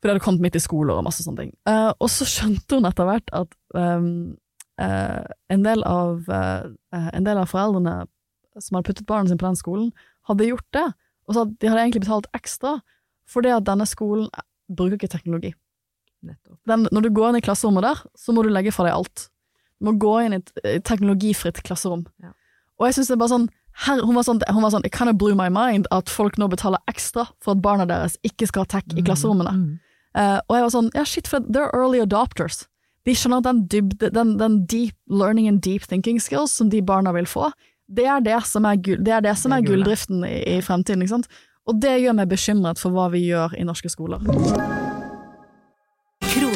For de hadde kommet midt i skoler og masse sånne ting. Uh, og så skjønte hun etter hvert at um, uh, en, del av, uh, en del av foreldrene som hadde puttet barna sine på den skolen, hadde gjort det, og så at de hadde egentlig betalt ekstra fordi at denne skolen bruker ikke teknologi. Nettopp. Den, når du går inn i klasserommet der, så må du legge fra deg alt. Du må gå inn i et eh, teknologifritt klasserom. Ja. Og jeg synes det er bare sånn, her, hun, var sånn hun var sånn It kind of blew my mind at folk nå betaler ekstra for at barna deres ikke skal ha tech i klasserommene. Mm. Uh, og jeg var sånn, ja shit, for they're early adopters. De skjønner at den, dybde, den, den deep learning and deep thinking skills som de barna vil få, det er det som er, gull, det er, det som Det er er gulldriften i, i fremtiden. Ikke sant? Og det gjør meg bekymret for hva vi gjør i norske skoler.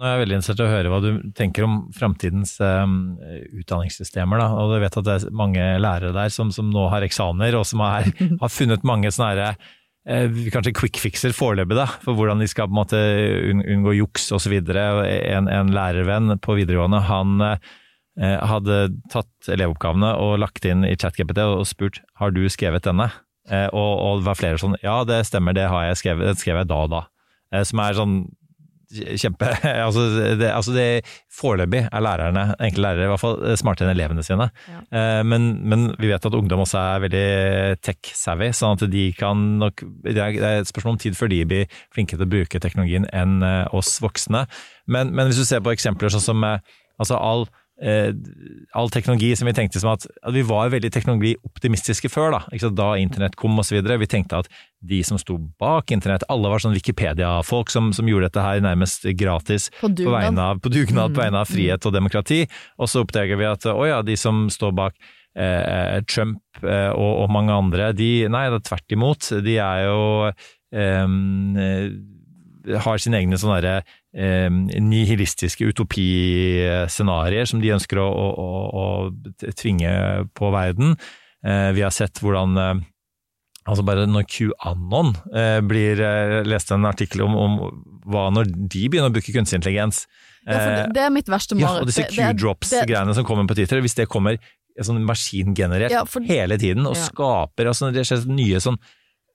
Nå er jeg veldig interessert i å høre hva du tenker om framtidens um, utdanningssystemer. Da. Og jeg vet at det er mange lærere der som, som nå har eksamener, og som har, har funnet mange sånne herre eh, Kanskje quick fixer foreløpig, da, for hvordan de skal på en måte unn- unngå juks osv. En, en lærervenn på videregående, han eh, hadde tatt elevoppgavene og lagt inn i ChatGPT og spurt har du skrevet denne. Eh, og, og det var flere sånn ja, det stemmer, det har jeg skrevet, det skrev jeg da og da. Eh, som er sånn kjempe altså det, altså det Foreløpig er lærerne, enkle lærere, i hvert fall smartere enn elevene sine. Ja. Eh, Men, men vi vet at ungdom også er veldig tech-savvy, sånn at de kan nok Det er et spørsmål om tid før de blir flinke til å bruke teknologien enn eh, oss voksne. Men, men hvis du ser på eksempler sånn som eh, altså all eh, all teknologi som vi tenkte som at, at vi var veldig teknologioptimistiske før, da, da internett kom osv. Vi tenkte at de som sto bak internett, alle var sånn Wikipedia-folk som, som gjorde dette her nærmest gratis På på, vegne av, på dugnad på vegne av frihet og demokrati. Og så oppdager vi at å ja, de som står bak eh, Trump eh, og, og mange andre, de Nei, det er tvert imot. De er jo eh, har sine egne sånne derre, eh, nihilistiske utopiscenarioer som de ønsker å, å, å, å tvinge på verden. Eh, vi har sett hvordan eh, Altså bare når QAnon eh, blir eh, leste en artikkel om, om hva når de begynner å bruke kunstig intelligens. Ja, det, Eh, det er mitt verste ja, og disse Q-drops-greiene som kommer på Twitter, hvis det kommer sånn maskingenerert Ja, for- hele tiden og Ja. skaper altså, det skjer nye sånn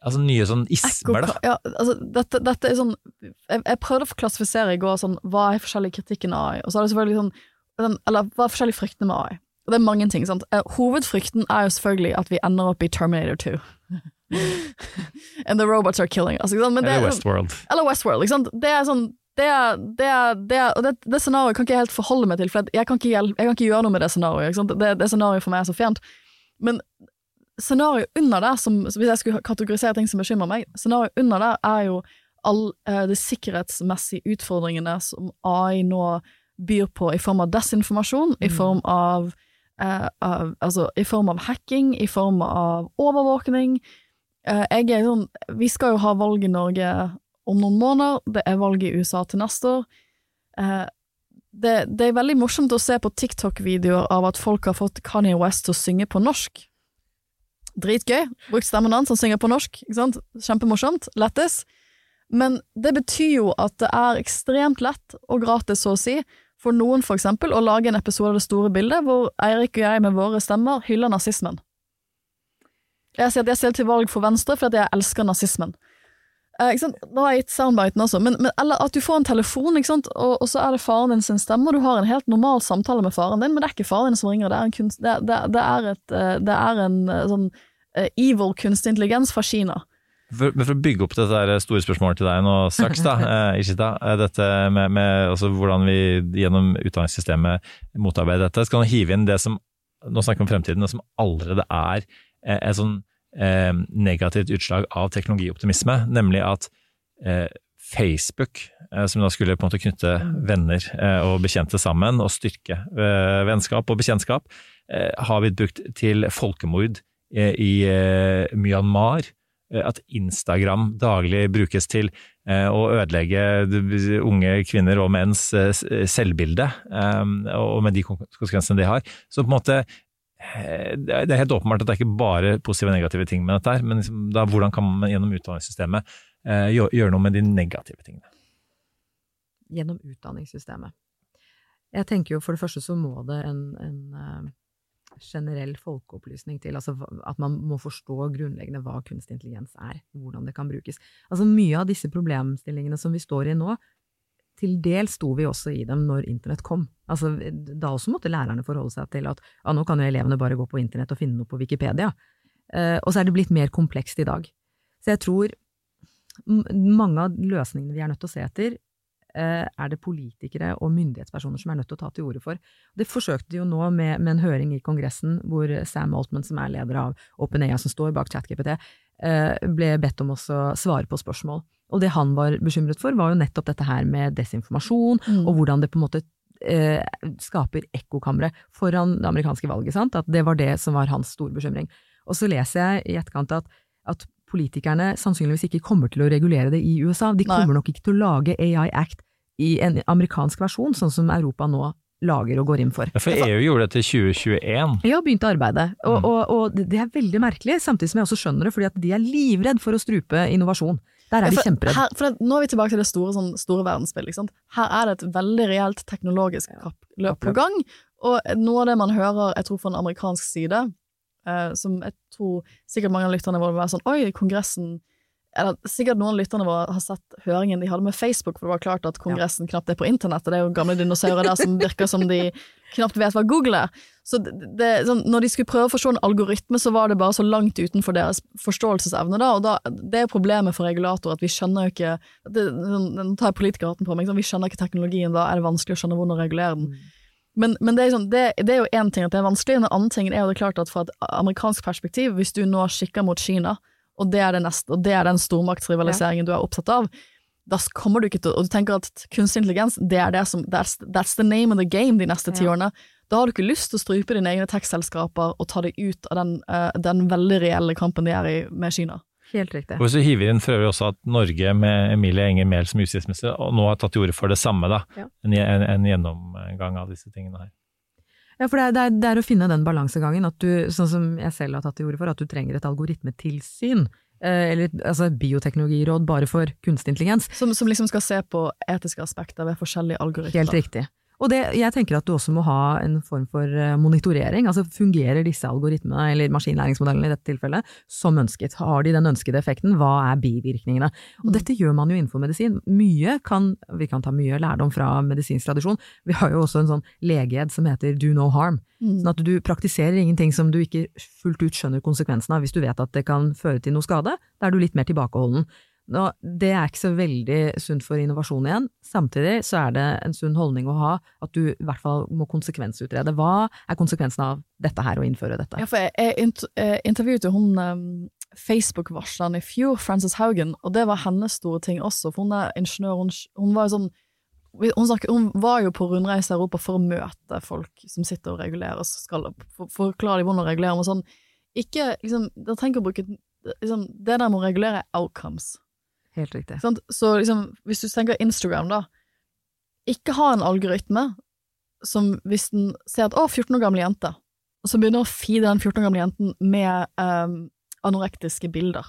Altså nye sånn ismer, da. Ja, altså, dette, dette er sånn jeg, jeg prøvde å klassifisere i går sånn, hva er forskjellig kritikken av AI, og så er det selvfølgelig sånn den, Eller hva er forskjellig fryktene med AI? Og det er mange ting. sant? Eh, hovedfrykten er jo selvfølgelig at vi ender opp i Terminator 2. And the robots are killing us. Ikke sant? Men det, Eller Westworld. eller Westworld. Ikke sant? Det er sånn det, det, det, og det, det scenarioet kan ikke jeg helt forholde meg til, for jeg kan ikke, jeg kan ikke gjøre noe med det scenarioet. Det, det scenarioet for meg er så fjernt. Men scenarioet under der, som, hvis jeg skulle kategorisere ting som bekymrer meg, scenarioet under der er jo alle eh, de sikkerhetsmessige utfordringene som AI nå byr på i form av desinformasjon, i form av, eh, av Altså i form av hacking, i form av overvåkning. Eh, jeg er sånn Vi skal jo ha valg i Norge om noen måneder, det er valg i USA til neste år. Eh, det, det er veldig morsomt å se på TikTok-videoer av at folk har fått Kanye West til å synge på norsk. Dritgøy. Brukt stemmen hans, han synger på norsk. Ikke sant? Kjempemorsomt. Lættis. Men det betyr jo at det er ekstremt lett og gratis, så å si, for noen for eksempel, å lage en episode av Det store bildet hvor Eirik og jeg med våre stemmer hyller nazismen. Jeg sier at jeg stiller til valg for Venstre fordi jeg elsker nazismen. Eh, sant? Nå har jeg gitt soundbiten også, men, men eller at du får en telefon? Og, og så er det faren din sin stemme, og du har en helt normal samtale med faren din, men det er ikke faren din som ringer, det er en, kunst, det, det, det er et, eh, det er en eh, sånn eh, evil kunstig intelligens fra Kina. For, men for å bygge opp dette store spørsmålet til deg nå straks, da, eh, Ishita, eh, dette med, med altså hvordan vi gjennom utdanningssystemet motarbeider dette, skal man hive inn det som nå snakker vi om fremtiden, det som allerede er en sånn eh, negativt utslag av teknologioptimisme, nemlig at eh, Facebook, eh, som da skulle på en måte knytte venner eh, og bekjente sammen og styrke vennskap og bekjentskap, har blitt brukt til folkemord i Myanmar. At Instagram daglig brukes til å ødelegge unge kvinner og menns selvbilde, og med de konsekvensene det har. Så på en måte det er helt åpenbart at det er ikke bare positive og negative ting med dette, her, men liksom, da, hvordan kan man gjennom utdanningssystemet eh, gjøre noe med de negative tingene? gjennom utdanningssystemet. Jeg tenker jo for det første så må det en, en eh, generell folkeopplysning til, altså at man må forstå grunnleggende hva kunstig intelligens er, hvordan det kan brukes. Altså mye av disse problemstillingene som vi står i nå, til del sto vi også i dem når internett kom. Altså, da også måtte lærerne forholde seg til at ja, nå kan jo elevene bare gå på internett og finne noe på Wikipedia. Eh, og så er det blitt mer komplekst i dag. Så jeg tror mange av løsningene vi er nødt til å se etter, eh, er det politikere og myndighetspersoner som er nødt til å ta til orde for. Det forsøkte de jo nå med, med en høring i Kongressen, hvor Sam Altman, som er leder av OpenAI, som står bak ChatGPT, eh, ble bedt om å svare på spørsmål. Og det han var bekymret for, var jo nettopp dette her med desinformasjon, og hvordan det på en måte eh, skaper ekkokamre foran det amerikanske valget. Sant? At det var det som var hans store bekymring. Og så leser jeg i etterkant at, at politikerne sannsynligvis ikke kommer til å regulere det i USA. De Nei. kommer nok ikke til å lage AI Act i en amerikansk versjon, sånn som Europa nå lager og går inn for. Ja, For EU gjorde det til 2021. Ja, begynte begynt arbeidet, og, Mm. og, og det det er veldig merkelig, samtidig som jeg også skjønner det, fordi at de er livredd for å strupe innovasjon. Der er Ja, for. Her, for det, nå er vi tilbake til det store, sånn, store verdensbildet. Her er det et veldig reelt teknologisk kappløp på gang. Og noe av det man hører, jeg tror fra en amerikansk side, eh, som jeg tror sikkert mange av lytterne våre vil være sånn Oi, Kongressen eller Sikkert noen av lytterne våre har sett høringen de hadde med Facebook, for det var klart at Kongressen knapt er på internett, og det er jo gamle dinosaurer der som virker som de knapt vet hva Google er. Så det, det, sånn, når de skulle prøve å forstå en algoritme, så var det bare så langt utenfor deres forståelsesevne, da, og da, det er problemet for regulator, at vi skjønner jo ikke det, Nå tar jeg politikerhatten på meg, sånn, vi skjønner ikke teknologien, da er det vanskelig å skjønne hvordan å regulere den. Men, men det, er sånn, det, det er jo én ting at det er vanskelig, en annen tingen er jo det klart at fra et amerikansk perspektiv, hvis du nå kikker mot Kina, og det er, det neste, og det er den stormaktsrivaliseringen du er opptatt av, da kommer du ikke til Og du tenker at kunstig intelligens, det er det som that's, that's the name of the game de neste ti Ja. årene. Da har du ikke lyst til å strupe dine egne tekstselskaper og ta deg ut av den, uh, den veldig reelle kampen de er i med Kina. Helt riktig. Og så hiver inn for øvrig også at Norge med Emilie Enger Mehl som justisminister nå har tatt til orde for det samme, da. Ja. En, en, en gjennomgang av disse tingene her. Ja, for det er, det, er, det er å finne den balansegangen, at du, sånn som jeg selv har tatt til orde for, at du trenger et algoritmetilsyn. Eh, eller altså bioteknologiråd bare for kunstig intelligens. Som, som liksom skal se på etiske aspekter ved forskjellige algoritmer. Helt riktig. Og det, jeg tenker at du også må ha en form for eh, monitorering. altså Fungerer disse algoritmene, eller maskinlæringsmodellene i dette tilfellet, som ønsket? Har de den ønskede effekten? Hva er bivirkningene? Og dette gjør man jo innenfor medisin. Mye kan, Vi kan ta mye lærdom fra medisinsk tradisjon. Vi har jo også en sånn legeed som heter do no harm. Sånn at du praktiserer ingenting som du ikke fullt ut skjønner konsekvensen av. Hvis du vet at det kan føre til noe skade, da er du litt mer tilbakeholden. Nå, det er ikke så veldig sunt for innovasjon igjen. Samtidig så er det en sunn holdning å ha at du i hvert fall må konsekvensutrede. Hva er konsekvensen av dette her, å innføre dette? Ja, for jeg, jeg intervjuet jo hun um, Facebook-varsleren i fjor, Frances Haugen, og det var hennes store ting også, for hun er ingeniør, hun, hun var jo sånn hun, snakket, hun var jo på rundreise i Europa for å møte folk som sitter og regulerer, og skal for, forklare dem hvordan å regulere, Og sånn ikke liksom, trenger ikke å bruke liksom, Det der med å regulere er outcomes. Helt riktig. Sånn? Så liksom, hvis du tenker Instagram, da. Ikke ha en algoritme som hvis den ser at 'å, 14 år gamle jente', og så begynner å feede den 14 år gamle jenten med um, anorektiske bilder.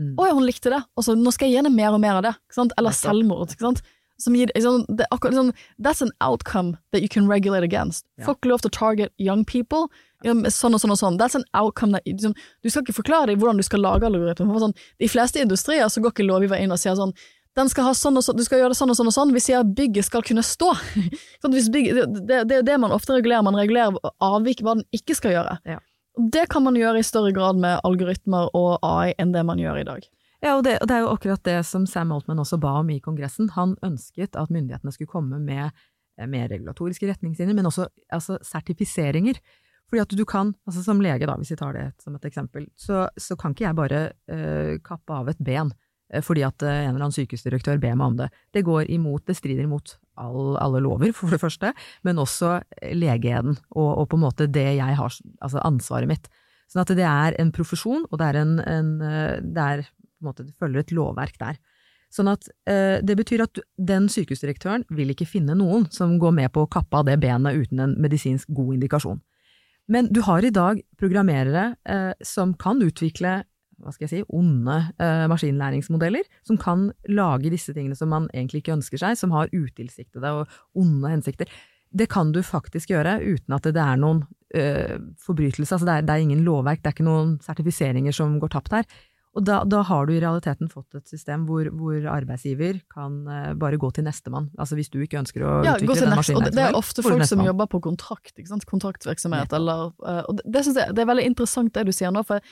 Mm. 'Å ja, hun likte det', og så nå skal jeg gi henne mer og mer av det. Eller selvmord. Ikke sant? Som gir, liksom, det, akkurat, liksom, that's an outcome that you can regulate against. Ja. Folk lov til å target young people. Ja, sånn og sånn og sånn. That's an outcome that, liksom, du skal ikke forklare dem hvordan du skal lage algoritmer. Sånn, de fleste industrier så går ikke lovgiver inn og sier sånn den skal ha sånn og sånn, du skal gjøre det sånn og sånn og sånn. Vi sier bygget skal kunne stå. sånn, bygget, det, det, det er det man ofte regulerer. Man regulerer avvik hva den ikke skal gjøre. Ja. Det kan man gjøre i større grad med algoritmer og AI enn det man gjør i dag. Ja, og det, og det er jo akkurat det som Sam Altman også ba om i Kongressen. Han ønsket at myndighetene skulle komme med eh, mer regulatoriske retningslinjer, men også altså, sertifiseringer. Fordi at du kan, altså som lege da, hvis vi tar det som et eksempel, så, så kan ikke jeg bare uh, kappe av et ben eh, fordi at eh, en eller annen sykehusdirektør ber meg om det. Det går imot, det strider imot all, alle lover, for det første, men også legeeden og, og på en måte det jeg har, altså ansvaret mitt. Sånn at det er en profesjon, og det er en, en det er på en måte, det følger et lovverk der. Sånn at eh, det betyr at den sykehusdirektøren vil ikke finne noen som går med på å kappe av det benet uten en medisinsk god indikasjon. Men du har i dag programmerere eh, som kan utvikle hva skal jeg si, onde eh, maskinlæringsmodeller, som kan lage disse tingene som man egentlig ikke ønsker seg, som har utilsiktede og onde hensikter. Det kan du faktisk gjøre uten at det, er noen eh, forbrytelse. Altså det, er, det er ingen lovverk, det er ikke noen sertifiseringer som går tapt her. Og da, da har du i realiteten fått et system hvor, hvor arbeidsgiver kan eh, bare gå til nestemann. Altså hvis du ikke ønsker å Ja, utvikle den maskinen. det, er ofte folk som jobber på kontrakt, kontraktvirksomhet, eller eh, Og det, det synes jeg det er veldig interessant det du sier nå, for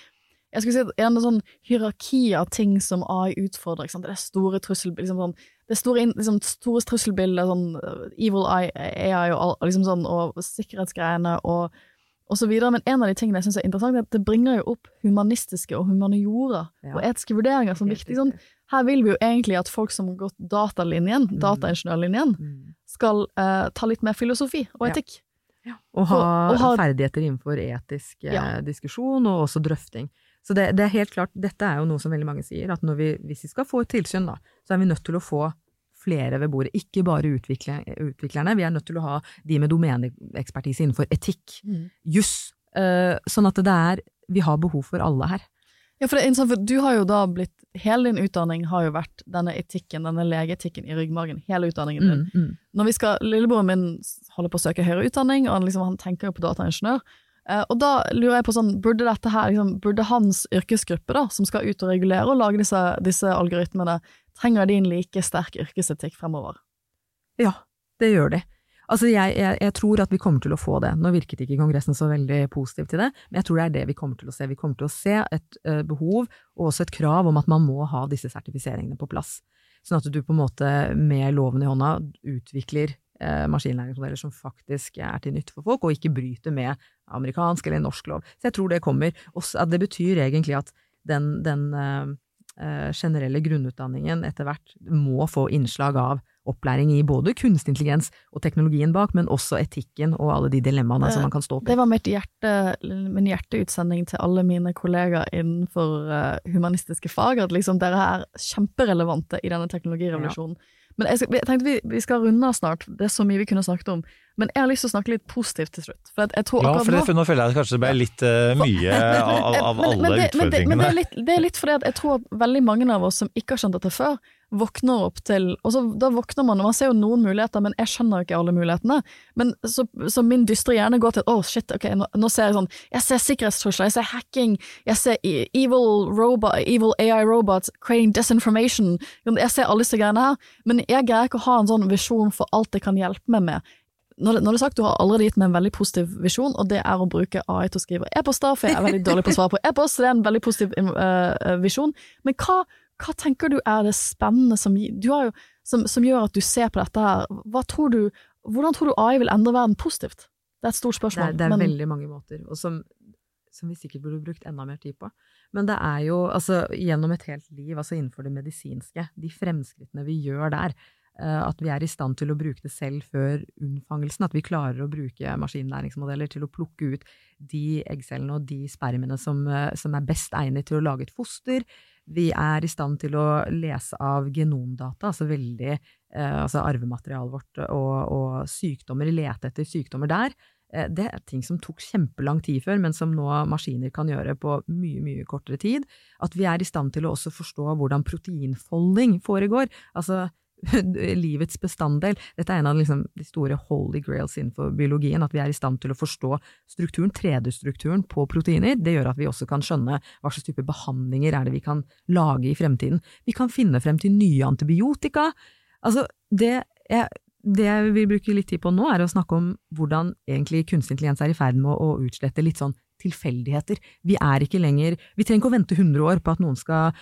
jeg skulle si at en sånn hierarki av ting som AI utfordrer, det er store trussel, liksom sånn, det store, liksom, store trusselbilder, sånn eh, evil AI, AI og, liksom sånn, og sikkerhetsgreiene og, videre, men en av de tingene jeg synes er interessant, er at det bringer jo opp humanistiske og humaniora Ja. og etiske vurderinger som viktig. Sånn. Her vil vi jo egentlig at folk som har gått datalinjen, dataingeniørlinjen, Mm. skal eh, ta litt mer filosofi og Ja. etikk. Og ha, Og- og ha- ferdigheter innenfor etisk eh, Ja. diskusjon, og også drøfting. Så det, det er helt klart, dette er jo noe som veldig mange sier, at vi, hvis vi skal få et tilsyn, da, så er vi nødt til å få flere ved bordet, ikke bare utvikle, utviklerne. Vi er nødt til å ha de med domeneekspertise innenfor etikk, juss. Uh, sånn at det er Vi har behov for alle her. Ja, for det er interessant, for du har jo da blitt Hele din utdanning har jo vært denne etikken, denne legeetikken i ryggmargen. Hele utdanningen din. Mm, mm. Når vi skal, Lillebroren min holder på å søke høyere utdanning, og han, liksom, han tenker jo på dataingeniør. Eh, og da lurer jeg på sånn, burde dette her, liksom, burde hans yrkesgruppe da, som skal ut og regulere og lage disse, disse algoritmene, trenger de en like sterk yrkesetikk fremover? Ja, det gjør de. Altså, jeg, jeg, jeg tror at vi kommer til å få det. Nå virket ikke Kongressen så veldig positiv til det, men jeg tror det er det vi kommer til å se. Vi kommer til å se et uh, behov, og også et krav om at man må ha disse sertifiseringene på plass. Sånn at du på en måte med loven i hånda utvikler uh, maskinlæringsmodeller som faktisk er til nytte for folk, og ikke bryter med amerikansk eller norsk lov. Så jeg tror det kommer. At det betyr egentlig at den, den eh, generelle grunnutdanningen etter hvert må få innslag av opplæring i både kunstig intelligens og teknologien bak, men også etikken og alle de dilemmaene som man kan stå opp i. Det var mitt hjerte, min hjerteutsending til alle mine kollegaer innenfor eh, humanistiske fag, at liksom dere er kjemperelevante i denne teknologirevolusjonen. Men jeg, skal, jeg tenkte vi, vi skal runde av snart, det er så mye vi kunne snakket om. Men jeg har lyst til å snakke litt positivt til slutt. For jeg tror Ja, for, det, nå- føler jeg kanskje det ble litt uh, mye Men- av, av men- alle men det, men det, men det, er litt, det er litt fordi jeg tror at veldig mange av oss som ikke har skjønt dette før, våkner opp til Og så da våkner man, og man ser jo noen muligheter, men jeg skjønner jo ikke alle mulighetene. Men så, så min dystre hjerne går til oh shit, ok, nå, nå ser jeg sånn Jeg ser sikkerhetstrusler, jeg ser hacking, jeg ser e- evil robot, evil AI robots creating disinformation. Jeg ser alle disse greiene her, men jeg greier ikke å ha en sånn visjon for alt det kan hjelpe meg med når det, når det er sagt, du har allerede gitt meg en veldig positiv visjon, og det er å bruke AI til å skrive e-poster, for jeg er veldig dårlig på å svare på e-post, så det er en veldig positiv uh, visjon. Men hva, hva, tenker du er det spennende som, jo, som, som, gjør at du ser på dette her? Tror du, hvordan tror du AI vil endre verden positivt? Det er et stort spørsmål. Det er, det er men... veldig mange måter, og som, som, vi sikkert burde brukt enda mer tid på. Men det er jo, altså gjennom et helt liv, altså innenfor det medisinske, de fremskrittene vi gjør der, Eh, at vi er i stand til å bruke det selv før unnfangelsen. At vi klarer å bruke maskinlæringsmodeller til å plukke ut de eggcellene og de spermiene som, eh, som, er best egnet til å lage et foster. Vi er i stand til å lese av genomdata, altså veldig eh, altså arvematerialet vårt og, og, sykdommer, lete etter sykdommer der. Eh, det er ting som tok kjempelang tid før, men som nå maskiner kan gjøre på mye, mye kortere tid. At vi er i stand til å også forstå hvordan proteinfolding foregår. Altså livets bestanddel. Dette er en av liksom, de store holy grails innenfor biologien, at vi er i stand til å forstå strukturen, 3D-strukturen på proteiner. Det gjør at vi også kan skjønne hva slags type behandlinger er det vi kan lage i fremtiden. Vi kan finne frem til nye antibiotika. Altså, det jeg, det jeg vil bruke litt tid på nå, er å snakke om hvordan egentlig kunstig intelligens er i ferd med å utslette litt sånn tilfeldigheter. Vi er ikke lenger Vi trenger ikke å vente 100 år på at noen skal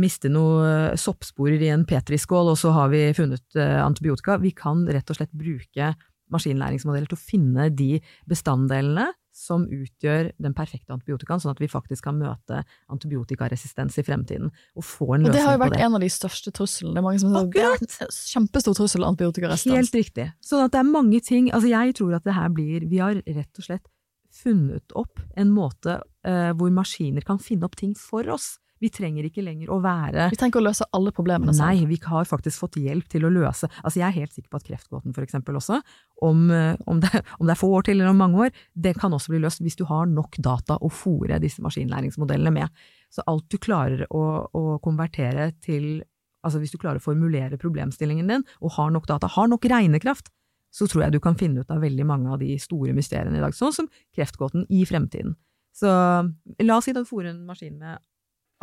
miste noen soppsporer i en petriskål, og så har vi funnet eh, antibiotika. Vi kan rett og slett bruke maskinlæringsmodeller til å finne de bestanddelene som utgjør den perfekte antibiotikaen, sånn at vi faktisk kan møte antibiotikaresistens i fremtiden. Og få en løsning på det. Og det har jo vært en av de største truslene. Det er mange som Akkurat! Det er kjempestor trussel antibiotikaresistens. Helt riktig. Sånn at det er mange ting Altså, jeg tror at det her blir Vi har rett og slett funnet opp en måte uh, hvor maskiner kan finne opp ting for oss. Vi trenger ikke lenger å være Vi trenger ikke å løse alle problemene selv. Nei, vi har faktisk fått hjelp til å løse Altså, jeg er helt sikker på at kreftgåten, for eksempel også, om, eh, om, det, om, det, er få år til eller om mange år, det kan også bli løst hvis du har nok data å fòre disse maskinlæringsmodellene med. Så alt du klarer å, å konvertere til Altså hvis du klarer å formulere problemstillingen din, og har nok data, har nok regnekraft, så tror jeg du kan finne ut av veldig mange av de store mysteriene i dag, sånn som kreftgåten i fremtiden. Så la oss si at du fòrer en maskin med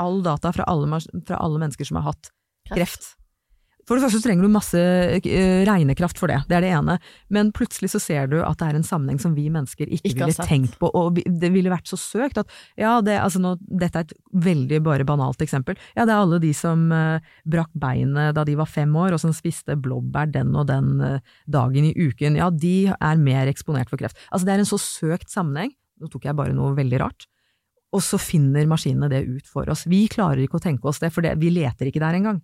all data fra alle, fra alle mennesker som har hatt kreft. For det første så trenger du masse uh, regnekraft for det, det er det ene. Men plutselig så ser du at det er en sammenheng som vi mennesker ikke, ikke ville tenkt på, og det ville vært så søkt at ja, det, altså nå, dette er et veldig bare banalt eksempel. Ja, det er alle de som uh, brakk beinet da de var fem år, og som spiste blåbær den og den uh, dagen i uken. Ja, de er mer eksponert for kreft. Altså det er en så søkt sammenheng. Nå tok jeg bare noe veldig rart og så finner maskinene det ut for oss. Vi klarer ikke å tenke oss det, for det, vi leter ikke der engang.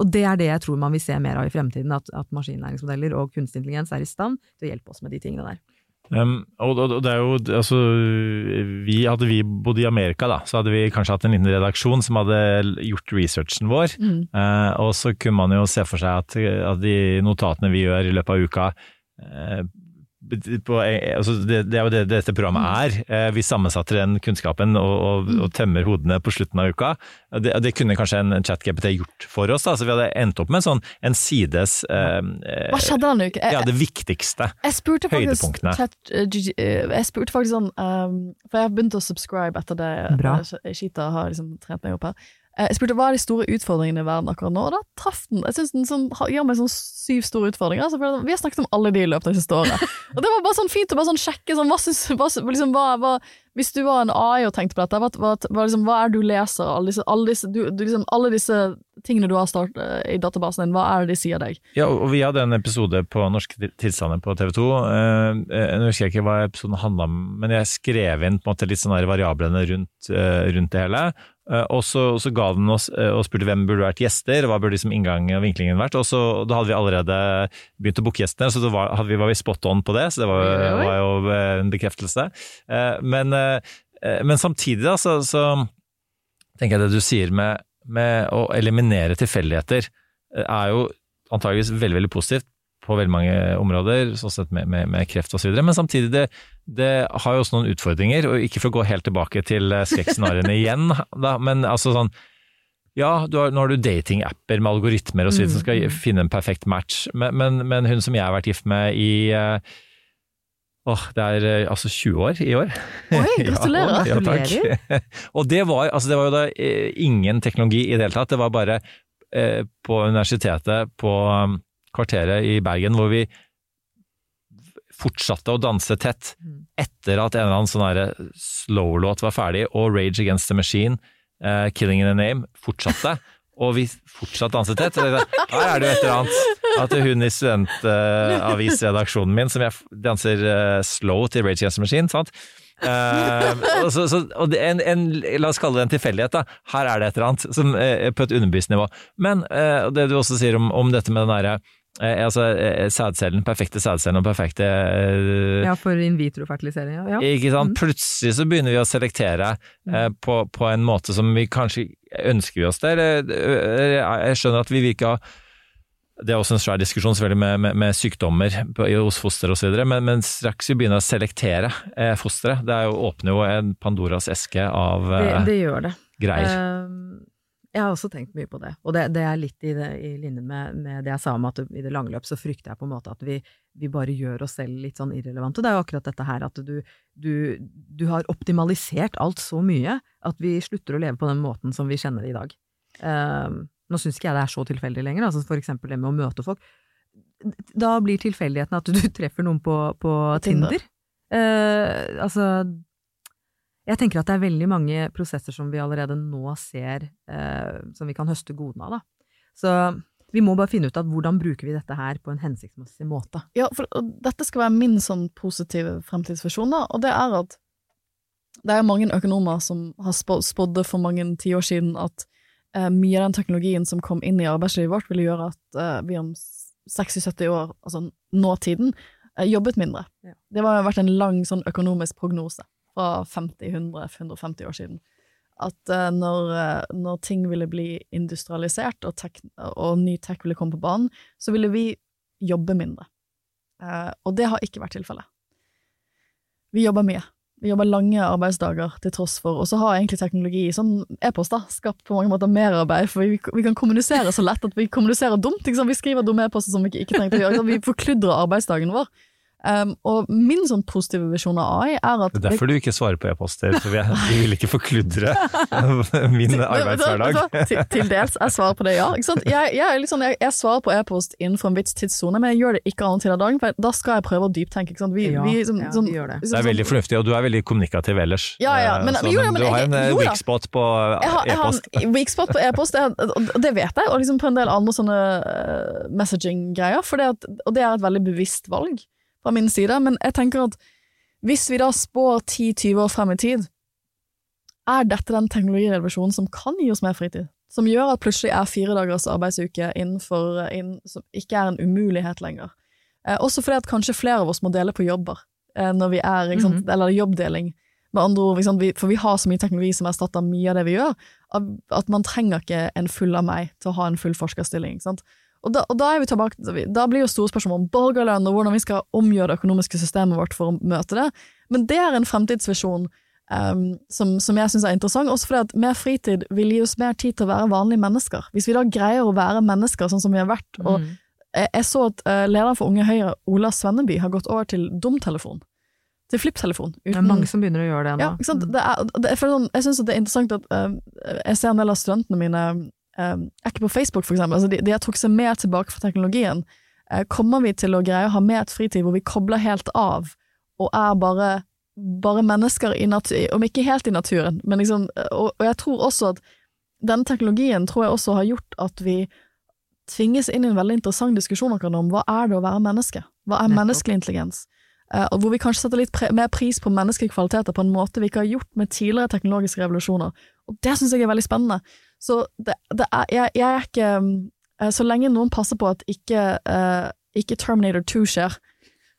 Og det er det jeg tror man vil se mer av i fremtiden, at, at maskinlæringsmodeller og kunstig intelligens er i stand til å hjelpe oss med de tingene der. Um, og, og, det er jo, altså, vi, Hadde vi bodd i Amerika, da, så hadde vi kanskje hatt en liten redaksjon som hadde gjort researchen vår. Mm. Uh, og så kunne man jo se for seg at, at de notatene vi gjør i løpet av uka, uh, på, altså det, det, er jo det dette programmet mm. er. Eh, vi sammensatte den kunnskapen og, og, mm. og tømmer hodene på slutten av uka. Det, det kunne kanskje en chat-GPT gjort for oss. Da. Så vi hadde endt opp med en sånn en sides eh, Hva skjedde denne uken? Ja, det viktigste. Jeg spurte faktisk. Chat, uh, jeg spurte faktisk sånn um, For jeg har begynt å subscribe etter det. Bra. Shita har liksom trent meg opp her. Eh, jeg spurte hva er de store utfordringene i verden akkurat nå, og da traff den. Jeg synes den sånn, gir meg sånn syv store utfordringer. Så vi har snakket om alle de i løpet av det siste året. Og det var bare sånn fint å bare sånn sjekke sånn, hva, synes, hva, liksom, hva, hva, Hvis du var en AI og tenkte på dette, hva, liksom, er det du leser? Alle disse, alle disse, du, du, liksom, alle disse tingene du har startet eh, i databasen din, hva er det de sier deg? Ja, og vi hadde en episode på Norske tilstander på TV 2. Uh, jeg husker ikke hva episoden handla om, men jeg skrev inn på en måte litt sånn variablene rundt, rundt det hele. Eh, og så, så, ga den oss eh, og spurte hvem burde vært gjester, hva burde liksom inngangen og vinklingen vært. Og så, Da hadde vi allerede begynt å booke gjestene, så da var, vi, var vi spot on på det. Så det var, var jo eh, en bekreftelse. Men, men samtidig da, så, så, tenker jeg det du sier med, med å eliminere tilfeldigheter, er jo antageligvis veldig, veldig positivt på veldig mange områder, sånn sett med, med, med kreft osv. Men samtidig, det, det, har jo også noen utfordringer. og Ikke for å gå helt tilbake til eh, skrekkscenarioene igjen, da, men altså sånn Ja, du har, nå har du datingapper med algoritmer og så videre som skal finne en perfekt match, men, men, men hun som jeg har vært gift med i eh, Åh, det er eh, altså 20 år i år. Oi, gratulerer. Ja, takk. og det var, altså det var jo da ingen teknologi i det hele tatt. Det var bare eh, på universitetet på um, kvarteret i Bergen hvor vi fortsatte å danse tett etter at en eller annen sånn slow-låt var ferdig, og Rage Against the Machine, uh, Killing in a Name, fortsatte. Og vi fortsatt danset tett. Og tenkte, Her er det jo et eller annet. At hun i studentavisredaksjonen min, som jeg danser eh, slow til Rage Against the Machine, sant. Uh, og så, så, og en, en, la oss kalle det en tilfeldighet, da. Her er det et eller annet som, uh, på et underbevisst nivå. Men uh, det du også sier om, om dette med den derre eh, altså, eh, sædcellen, perfekte sædcellen og perfekte eh, Ja, for in vitro-fertilisering. Ja. ikke sant? Plutselig så begynner vi å selektere eh, på, på en måte som vi kanskje ønsker vi oss det. eller, eh, Jeg skjønner at vi ha det er også en svær diskusjon selvfølgelig med, med, med sykdommer hos foster osv., men, men straks vi begynner å selektere eh, fosteret, det jo, åpner jo en Pandoras eske av Det, eh, det gjør det. greier. Ehm, jeg har også tenkt mye på det, og det, det er litt i, det, i linje med, med det jeg sa om at i det lange løp så frykter jeg på en måte at vi, vi bare gjør oss selv litt sånn irrelevante. Det er jo akkurat dette her at du, du, du har optimalisert alt så mye at vi slutter å leve på den måten som vi kjenner det i dag. Um, nå syns ikke jeg det er så tilfeldig lenger, altså for eksempel det med å møte folk. Da blir tilfeldigheten at du treffer noen på, på Tinder. Tinder. Uh, altså jeg tenker at det er veldig mange prosesser som vi allerede nå ser, eh, som vi kan høste godene av. Da. Så vi må bare finne ut av hvordan bruker vi dette her på en hensiktsmessig måte. Ja, for dette skal være min sånn positive fremtidsvisjon, da, og det er at det er mange økonomer som har spådd for mange tiår siden at eh, mye av den teknologien som kom inn i arbeidslivet vårt, ville gjøre at eh, vi om 60-70 år, altså nåtiden, eh, jobbet mindre. Ja. Det har vært en lang sånn økonomisk prognose fra 50-100-150 år siden. At uh, når, eh, når ting ville bli industrialisert, og, tek og ny tech ville komme på banen, så ville vi jobbe mindre. Uh, og det har ikke vært tilfellet. Vi jobber mye. Vi jobber lange arbeidsdager til tross for, og så har egentlig teknologi, sånn e-post, skapt på mange måter merarbeid, for vi, vi kan kommunisere så lett at vi kommuniserer dumt. Liksom. Vi skriver dumme e-poster som vi ikke, ikke trengte å gjøre. Vi forkludrer arbeidsdagen vår. Um, og min sånn positive visjon av AI er at Det er derfor du ikke svarer på e-poster, for vi, vi vil ikke forkludre min arbeidshverdag. Til, til dels. Jeg svarer på det, ja. Ikke sant? Jeg, jeg, er sånn, jeg, jeg svarer på e-post innenfor en viss tidssone, men jeg gjør det ikke annen tid av dagen, for da skal jeg prøve å dyptenke. Ikke sant? Vi, Ja, vi, som, ja, sånn- det. Det er veldig fornuftig, og du er veldig kommunikativ ellers. Ja, ja, men- så, men jo, ja, men du har en eh, weak spot på e-post. jeg har en weak spot på e-post, det, og det vet jeg, og liksom på en del andre sånne eh, messaging-greier, for det at, og det er et veldig bevisst valg fra min side, men jeg tenker at hvis vi da spår 10-20 år frem i tid, er dette den teknologirevolusjonen som kan gi oss mer fritid? Som gjør at plutselig er fire dagers arbeidsuke innenfor, inn, som ikke er en umulighet lenger. Eh, også fordi at kanskje flere av oss må dele på jobber, eh, når vi er, ikke sant, eller jobbdeling. Med andre ord, vi, for vi har så mye teknologi som erstatter mye av det vi gjør, at man trenger ikke en full av meg til å ha en full forskerstilling. Ikke sant? Og da, og da er vi tilbake, da blir jo store spørsmål om borgerlønn og hvordan vi skal omgjøre det økonomiske systemet vårt for å møte det. Men det er en fremtidsvisjon um, som, som jeg syns er interessant, også fordi at mer fritid vil gi oss mer tid til å være vanlige mennesker. Hvis vi da greier å være mennesker sånn som vi har vært. Og Mm. jeg, jeg så at eh, lederen for Unge Høyre, Ola Svenneby, har gått over til dumtelefon. Til flipptelefon. Det er mange som begynner å gjøre det nå. Ja, sant? Det er, det, jeg, føler sånn, jeg syns det er interessant at uh, jeg ser en del av studentene mine eh, er ikke på Facebook, for eksempel. Altså, de, de har trukket seg mer tilbake fra teknologien. Eh, kommer vi til å greie å ha mer et fritid hvor vi kobler helt av, og er bare, bare mennesker i natur, om ikke helt i naturen, men liksom og, og jeg tror også at denne teknologien tror jeg også har gjort at vi tvinges inn i en veldig interessant diskusjon om hva er det å være menneske? Hva er menneskelig intelligens? Eh, og hvor vi kanskje setter litt pre mer pris på menneskelige kvaliteter på en måte vi ikke har gjort med tidligere teknologiske revolusjoner. Og det syns jeg er veldig spennende. Så det, det er, jeg, jeg er ikke eh, Så lenge noen passer på at ikke, uh, ikke Terminator 2 skjer,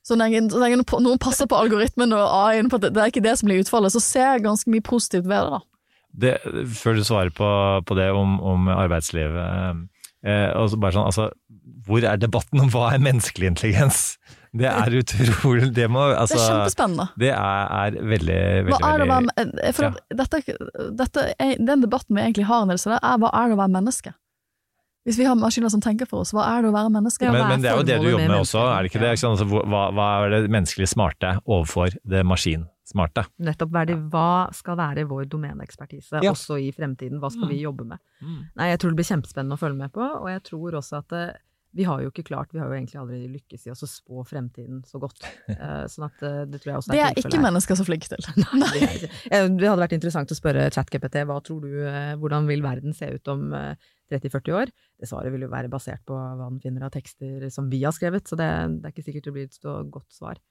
så lenge, så lenge noen passer på algoritmen og AI-en, på det, det er ikke det som blir utfallet, så ser jeg ganske mye positivt ved det, da. det, før du svarer på, på det om, om arbeidslivet eh, altså bare sånn, altså, Hvor er debatten om hva er menneskelig intelligens? Det er utrolig Det må altså det er kjempespennende. Det er, er veldig, veldig, Hva er det veldig eh, for ja. dette, dette er, Den debatten vi egentlig har, Nils, det er hva er det å være menneske? Hvis vi har maskiner som tenker for oss, hva er det å være menneske? men, men det er jo det du jobber med også, er det ikke det? Ikke? Altså, hva, hva er det menneskelig smarte overfor det maskinsmarte? Nettopp hva er det, hva skal være vår domeneekspertise Ja. også i fremtiden? Hva skal vi jobbe med? Mm. Nei, jeg tror det blir kjempespennende å følge med på, og jeg tror også at eh, vi har jo ikke klart, vi har jo egentlig aldri lykkes i oss å spå fremtiden så godt. Eh, sånn at eh, det tror jeg også Det er er ikke mennesker så flinke til. Nei, det, er. Eh, det hadde vært interessant å spørre ChatGPT hva tror du, hvordan vil verden se ut om eh, 30-40 år? Det svaret vil jo være basert på hva den finner av tekster som vi har skrevet, så det, det er ikke sikkert det blir et så godt svar.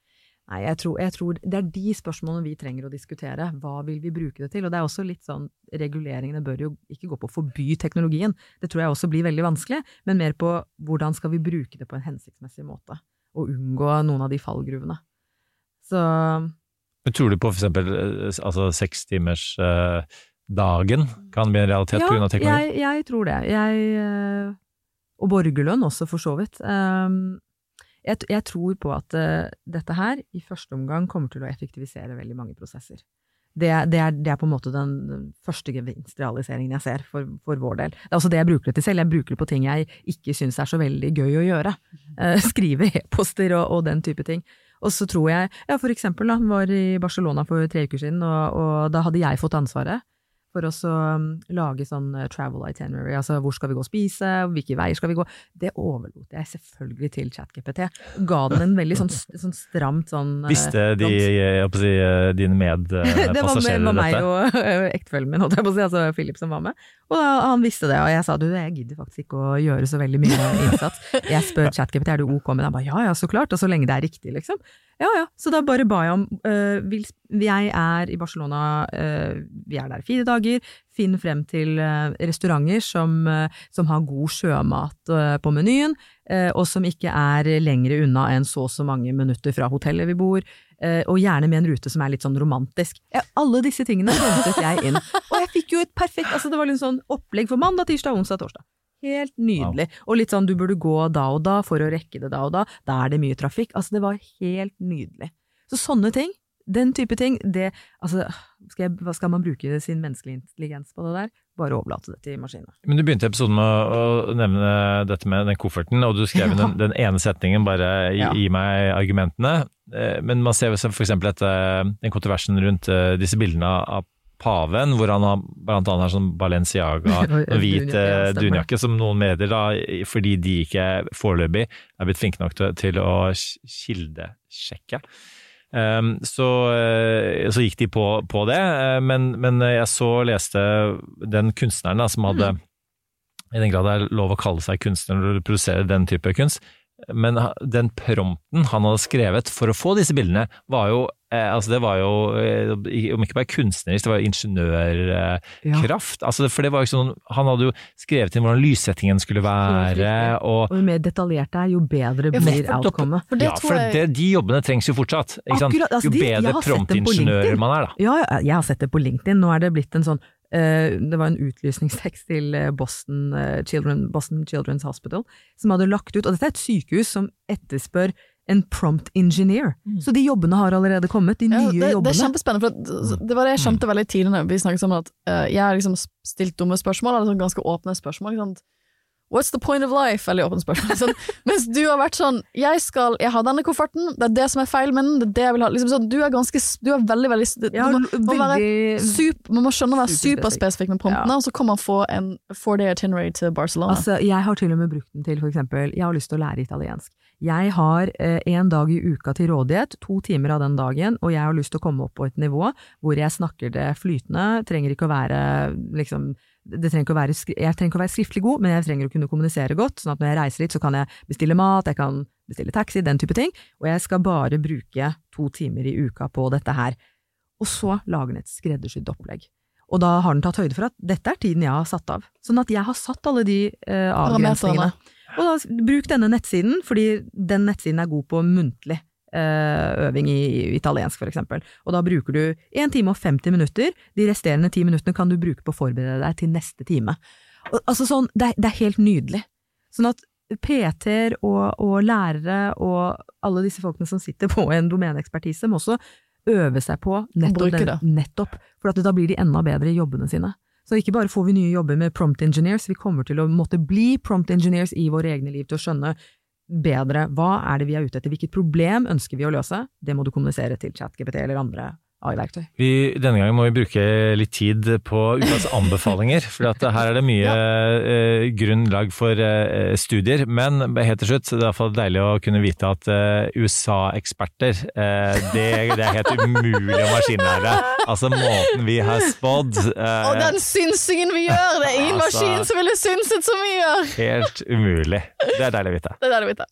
Nei, jeg tror, jeg tror det er de spørsmålene vi trenger å diskutere. Hva vil vi bruke det til? Og det er også litt sånn, reguleringene bør jo ikke gå på å forby teknologien, det tror jeg også blir veldig vanskelig, men mer på hvordan skal vi bruke det på en hensiktsmessig måte, og unngå noen av de fallgruvene. Så Men Tror du på for eksempel eh, altså sekstimersdagen eh, kan bli en realitet ja, pga. teknologi? Jeg, jeg tror det. Jeg, eh, og borgerlønn også, for så vidt. Um, jeg, jeg tror på at uh, dette her i første omgang kommer til å effektivisere veldig mange prosesser. Det, det, er, det er på en måte den første gevinstrealiseringen jeg ser for, for vår del. Det er også det jeg bruker det til selv. Jeg bruker det på ting jeg ikke syns er så veldig gøy å gjøre. Uh, skrive e-poster og, og den type ting. Og så tror jeg, ja for eksempel da, var i Barcelona for tre uker siden, og, og da hadde jeg fått ansvaret for oss å um, lage sånn eh, travel itinerary, altså hvor skal vi gå og spise, hvilke veier skal vi gå. Det overlot jeg selvfølgelig til ChatGPT. Ga den en veldig sånn, sånn stramt sånn eh, Visste de, jeg holdt på å si, eh, dine det var, med, medpassasjerer var meg og ektefellen min, holdt jeg på å si, altså Philip som var med. Og da, han visste det, og jeg sa du, jeg gidder faktisk ikke å gjøre så veldig mye innsats. Jeg spør ChatGPT er du ok med det, han ba ja ja, så klart, og så lenge det er riktig, liksom. Ja ja, så da bare ba jeg om uh, Jeg er i Barcelona, uh, vi er der fire dager, finn frem til uh, restauranter som, som har god sjømat på menyen, og som ikke er lengre unna enn så og så mange minutter fra hotellet vi bor. Og gjerne med en rute som er litt sånn romantisk. Ja, alle disse tingene hentet jeg inn. Og jeg fikk jo et perfekt altså Det var litt sånn opplegg for mandag, tirsdag, onsdag, torsdag. Helt nydelig. Og litt sånn du burde gå da og da for å rekke det da og da. Da er det mye trafikk. Altså det var helt nydelig. Så sånne ting, den type ting, det Altså, skal, jeg, hva skal man bruke sin menneskelige intelligens på det der? Bare overlate det til maskinene. Men du begynte episoden med å nevne dette med den kofferten, og du skrev inn den, den ene setningen, bare gi, Ja. gi meg argumentene. Eh, Men man ser f.eks. den kontroversen rundt eh, disse bildene av paven, hvor han har, blant annet har sånn Balenciaga, en hvit Dunjakke, ja, eh, dunjakke, som noen medier, da, fordi de ikke foreløpig er blitt flinke nok til, til å kildesjekke. Um, så, eh, så gikk de på, på det, eh, men, men jeg så leste den kunstneren da, som hadde Mm. I den grad det er lov å kalle seg kunstner når du produserer den type kunst. Men den prompten han hadde skrevet for å få disse bildene, var jo eh, altså det var jo, eh, om ikke bare kunstnerisk, det var jo ingeniørkraft. Altså, for det var jo ikke sånn, han hadde jo skrevet inn hvordan lyssettingen skulle være, og Og jo mer detaljert det er, jo bedre Ja, for- blir outcomet. For det ja, for det, de jobbene trengs jo fortsatt. Ikke sant? Akkurat, altså, jo bedre promptingeniører man er, da. Ja, ja, jeg har sett det på LinkedIn. Nå er det blitt en sånn Det var en utlysningstekst til eh, Boston, eh, Children, Boston Children's Hospital som hadde lagt ut Og dette er et sykehus som etterspør en prompt engineer. Så de jobbene har allerede kommet, de nye Ja, det, det, det er kjempespennende, for at- det var det jeg skjønte veldig tidlig når vi snakket sammen, at eh, jeg har liksom stilt dumme spørsmål, eller sånn ganske åpne spørsmål. Ikke sant? What's the point of life? Veldig åpne spørsmål. Sånn, mens du har vært sånn Jeg skal, jeg har denne kofferten, det er det som er feil med den, det er det jeg vil ha. Liksom sånn, du er ganske Du er veldig, veldig du Ja, må, må veldig super, Man må skjønne å være Superspesifikk. med promptene, og så kan man få en four day itinerary til Barcelona. Altså, jeg har til og med brukt den til for eksempel, jeg har lyst til å lære italiensk. Jeg har eh, en dag i uka til rådighet, to timer av den dagen, og jeg har lyst til å komme opp på et nivå hvor jeg snakker det flytende, trenger ikke å være liksom trenger å være, jeg trenger ikke å være skriftlig god, men jeg trenger å kunne kommunisere godt, sånn at når jeg reiser dit, så kan jeg bestille mat, jeg kan bestille taxi, den type ting, og jeg skal bare bruke to timer i uka på dette her. Og så lager den et skreddersydd opplegg. Og da har den tatt høyde for at dette er tiden jeg har satt av. Sånn at jeg har satt alle de eh, avgrensningene. Og da, bruk denne nettsiden, fordi den nettsiden er god på muntlig øving i, italiensk, for eksempel. Og da bruker du 1 time og 50 minutter. De resterende 10 minuttene kan du bruke på å forberede deg til neste time. Og, altså sånn, det, er- det er helt nydelig. Sånn at PT-er og, og lærere og alle disse folkene som sitter på en domeneekspertise, må også øve seg på nettopp, det. nettopp for at da blir de enda bedre i jobbene sine. Så ikke bare får vi nye jobber med prompt engineers, vi kommer til å måtte bli prompt engineers i våre egne liv til å skjønne bedre. Hva er det vi er ute etter, hvilket problem ønsker vi å løse, det må du kommunisere til ChatGPT eller andre AI-verktøy. Vi, denne gangen må vi bruke litt tid på ukas anbefalinger, for at her er det mye eh, grunnlag for eh, studier. Men helt til slutt, det er iallfall deilig å kunne vite at eh, USA-eksperter, det, det er helt umulig å maskinlære. Altså måten vi har spådd Og den synsingen vi gjør! Det er ingen Altså- maskin som ville synset som vi gjør! Helt umulig. Det er deilig å vite. Det er deilig å vet.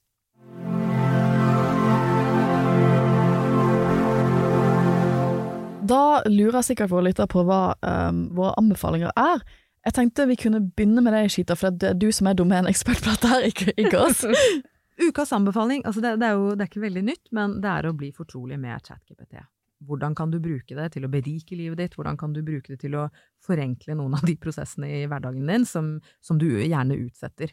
Da lurer jeg sikkert våre lyttere på hva um, våre anbefalinger er. Jeg tenkte vi kunne begynne med deg, Shita, for det er du som er domeneekspert på dette, her, ikke, ikke oss. Ukas anbefaling, altså det, det er jo det er ikke veldig nytt, men det er å bli fortrolig med ChatGPT. Hvordan kan du bruke det til å berike livet ditt, hvordan kan du bruke det til å forenkle noen av de prosessene i hverdagen din som, som du gjerne utsetter.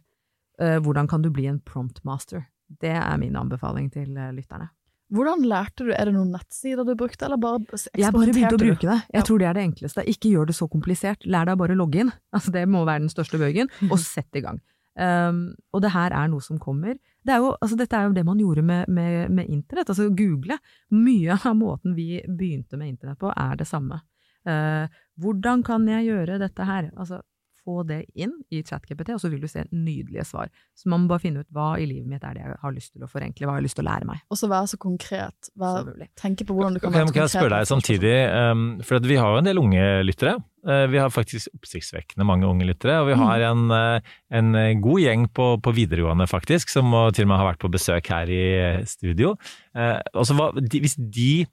Eh, hvordan kan du bli en prompt master? Det er min anbefaling til eh, lytterne. Hvordan lærte du? Er det noen nettsider du brukte, eller bare Jeg bare begynte å bruke det. Jeg tror det er det enkleste. Ikke gjør det så komplisert. Lær deg bare å logge inn. Altså, det må være den største bøygen. Og sett i gang. Um, og det her er noe som kommer. Det er jo, altså, dette er jo det man gjorde med, med, med internett. Altså google. Mye av måten vi begynte med internett på, er det samme. Uh, hvordan kan jeg gjøre dette her? Altså, få det inn i ChatGPT, og så vil du se nydelige svar. Så man må bare finne ut hva i livet mitt er det jeg har lyst til å forenkle, hva jeg har lyst til å lære meg. Og så være så konkret. Vær, tenke på hvordan du kan være okay, konkret. kan jeg spørre deg samtidig, um, for at vi har jo en del unge lyttere. Uh, vi har faktisk oppsiktsvekkende mange unge lyttere, og vi Mm. har en, uh, en uh, god gjeng på, på videregående faktisk, som må- til og med har vært på besøk her i studio. Uh, og så hva- de, hvis de